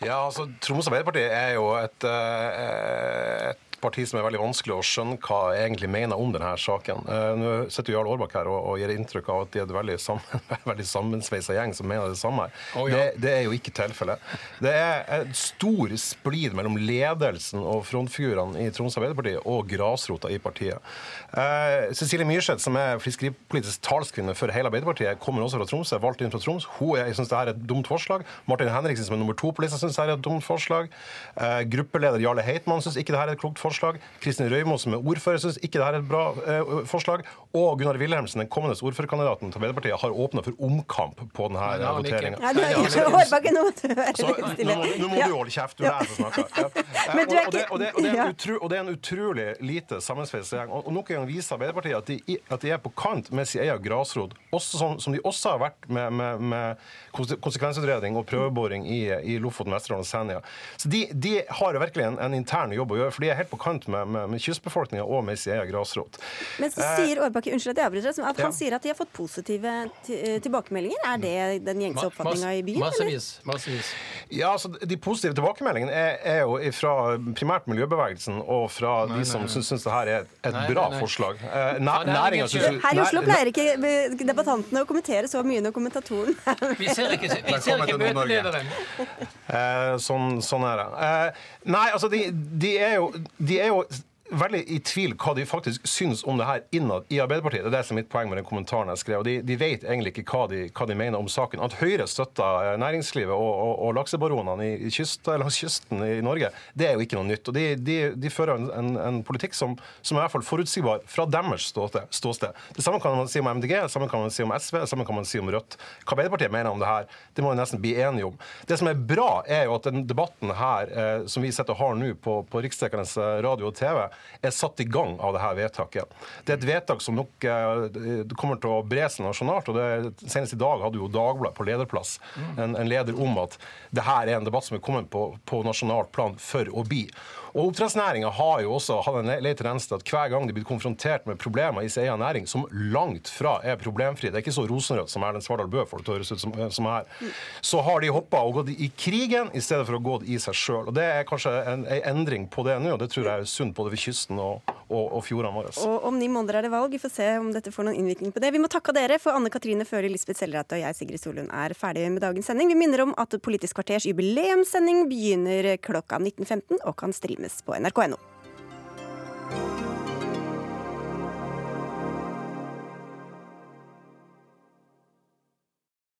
Ja, altså Troms Arbeiderparti er jo et, eh, et parti som er veldig vanskelig å skjønne hva jeg egentlig mener om denne saken. Eh, Nå sitter Jarl Aarbakk her og, og gir inntrykk av at de er et veldig, sammen, veldig sammensveisa gjeng som mener det samme. Oh, ja. det, det er jo ikke tilfellet. Det er en stor splid mellom ledelsen og frontfigurene i Troms Arbeiderparti og grasrota i partiet. Eh, Cecilie Myrseth, som er fiskeripolitisk talskvinne for hele Arbeiderpartiet, kommer også fra Troms, er valgt inn fra Troms. Hun er- syns dette er et dumt forslag. Martin Henriksen, som er nummer to på lista, syns dette er et dumt forslag. Eh, gruppeleder Jarle Heitmann syns ikke dette er et klokt forslag. Kristin Røymo, som er ordfører, syns ikke dette er et bra eh, forslag. Og Gunnar Wilhelmsen, den kommende ordførerkandidaten til Arbeiderpartiet, har åpna for omkamp på denne voteringa. Ja, nå nå, må- du holde kjeft, du er den som snakker. Ja. Men du og, det, er en utrolig lite sammensveisa gjeng. Og, og nok en gang viser Arbeiderpartiet at de, at de er på kant med sin egen grasrot, som, som de også har vært med, med, med konsekvensutredning og prøveboring i, i Lofoten, Vesterålen og Senja. Så de, de har virkelig en, en intern jobb å gjøre, for de er helt på kant med, med, med kystbefolkninga og med sin egen grasrot. Men så Eh, sier Årbakke, unnskyld at jeg avbryter, deg, at Ja. han sier at de har fått positive eh, tilbakemeldinger. Er det den gjengse oppfatninga i byen? Massevis. massevis. Ja, altså De positive tilbakemeldingene er, er jo fra primært miljøbevegelsen og fra de som syns, syns det her er et, et Nei, bra nei, nei. forslag. Eh, Ja, næ, næringa syns Her i Oslo pleier ikke debattantene å kommentere så mye når kommentatoren Vi ser ikke, vi ser ikke møtelederen. Eh, sånn, sånn er det. Eh, nei, altså, de, de er jo, de er jo veldig i tvil hva de faktisk syns om det her innad i Arbeiderpartiet. Det er det som er mitt poeng med den kommentaren jeg skrev. De, de vet egentlig ikke hva de, hva de, mener om saken. At Høyre støtter næringslivet og, og, og laksebaronene kyst, langs kysten i Norge, det er jo ikke noe nytt. og De, de, de fører en, en, en, politikk som, som er i hvert fall forutsigbar fra deres ståsted. Det samme kan man si om MDG, det samme kan man si om SV, det samme kan man si om Rødt. Hva Arbeiderpartiet mener om det her, det må vi nesten bli enige om. Det som er bra, er jo at den debatten her, eh, som vi sitter og har nå på, på riksdekkende radio og TV, er satt i gang av dette vedtaket. Det er et vedtak som nok eh, kommer til å bre seg nasjonalt. og det, Senest i dag hadde jo Dagbladet på lederplass en, en, leder om at dette er en debatt som er kommet på, på nasjonalt plan for å bli. Og Oppdrettsnæringa har jo også hatt en lei tendens til at hver gang de blir konfrontert med problemer i sin egen næring, som langt fra er problemfri, det er ikke så rosenrødt som Erlend Svardal Bø får det høres ut som, som er, så har de hoppa og gått i krigen i stedet for å gå i seg sjøl. Det er kanskje en, en, endring på det nå, og det tror jeg er sunt både ved kysten og, og, og fjordene våre. Og om ni måneder er det valg, vi får se om dette får noen innvirkning på det. Vi må takke dere, for Anne Katrine Føre, Lisbeth Sellerath og jeg, Sigrid Solund, er ferdige med dagens sending. Vi minner om at Politisk kvarters jubileumssending begynner klokka 19.15 og kan streame streames på nrk.no.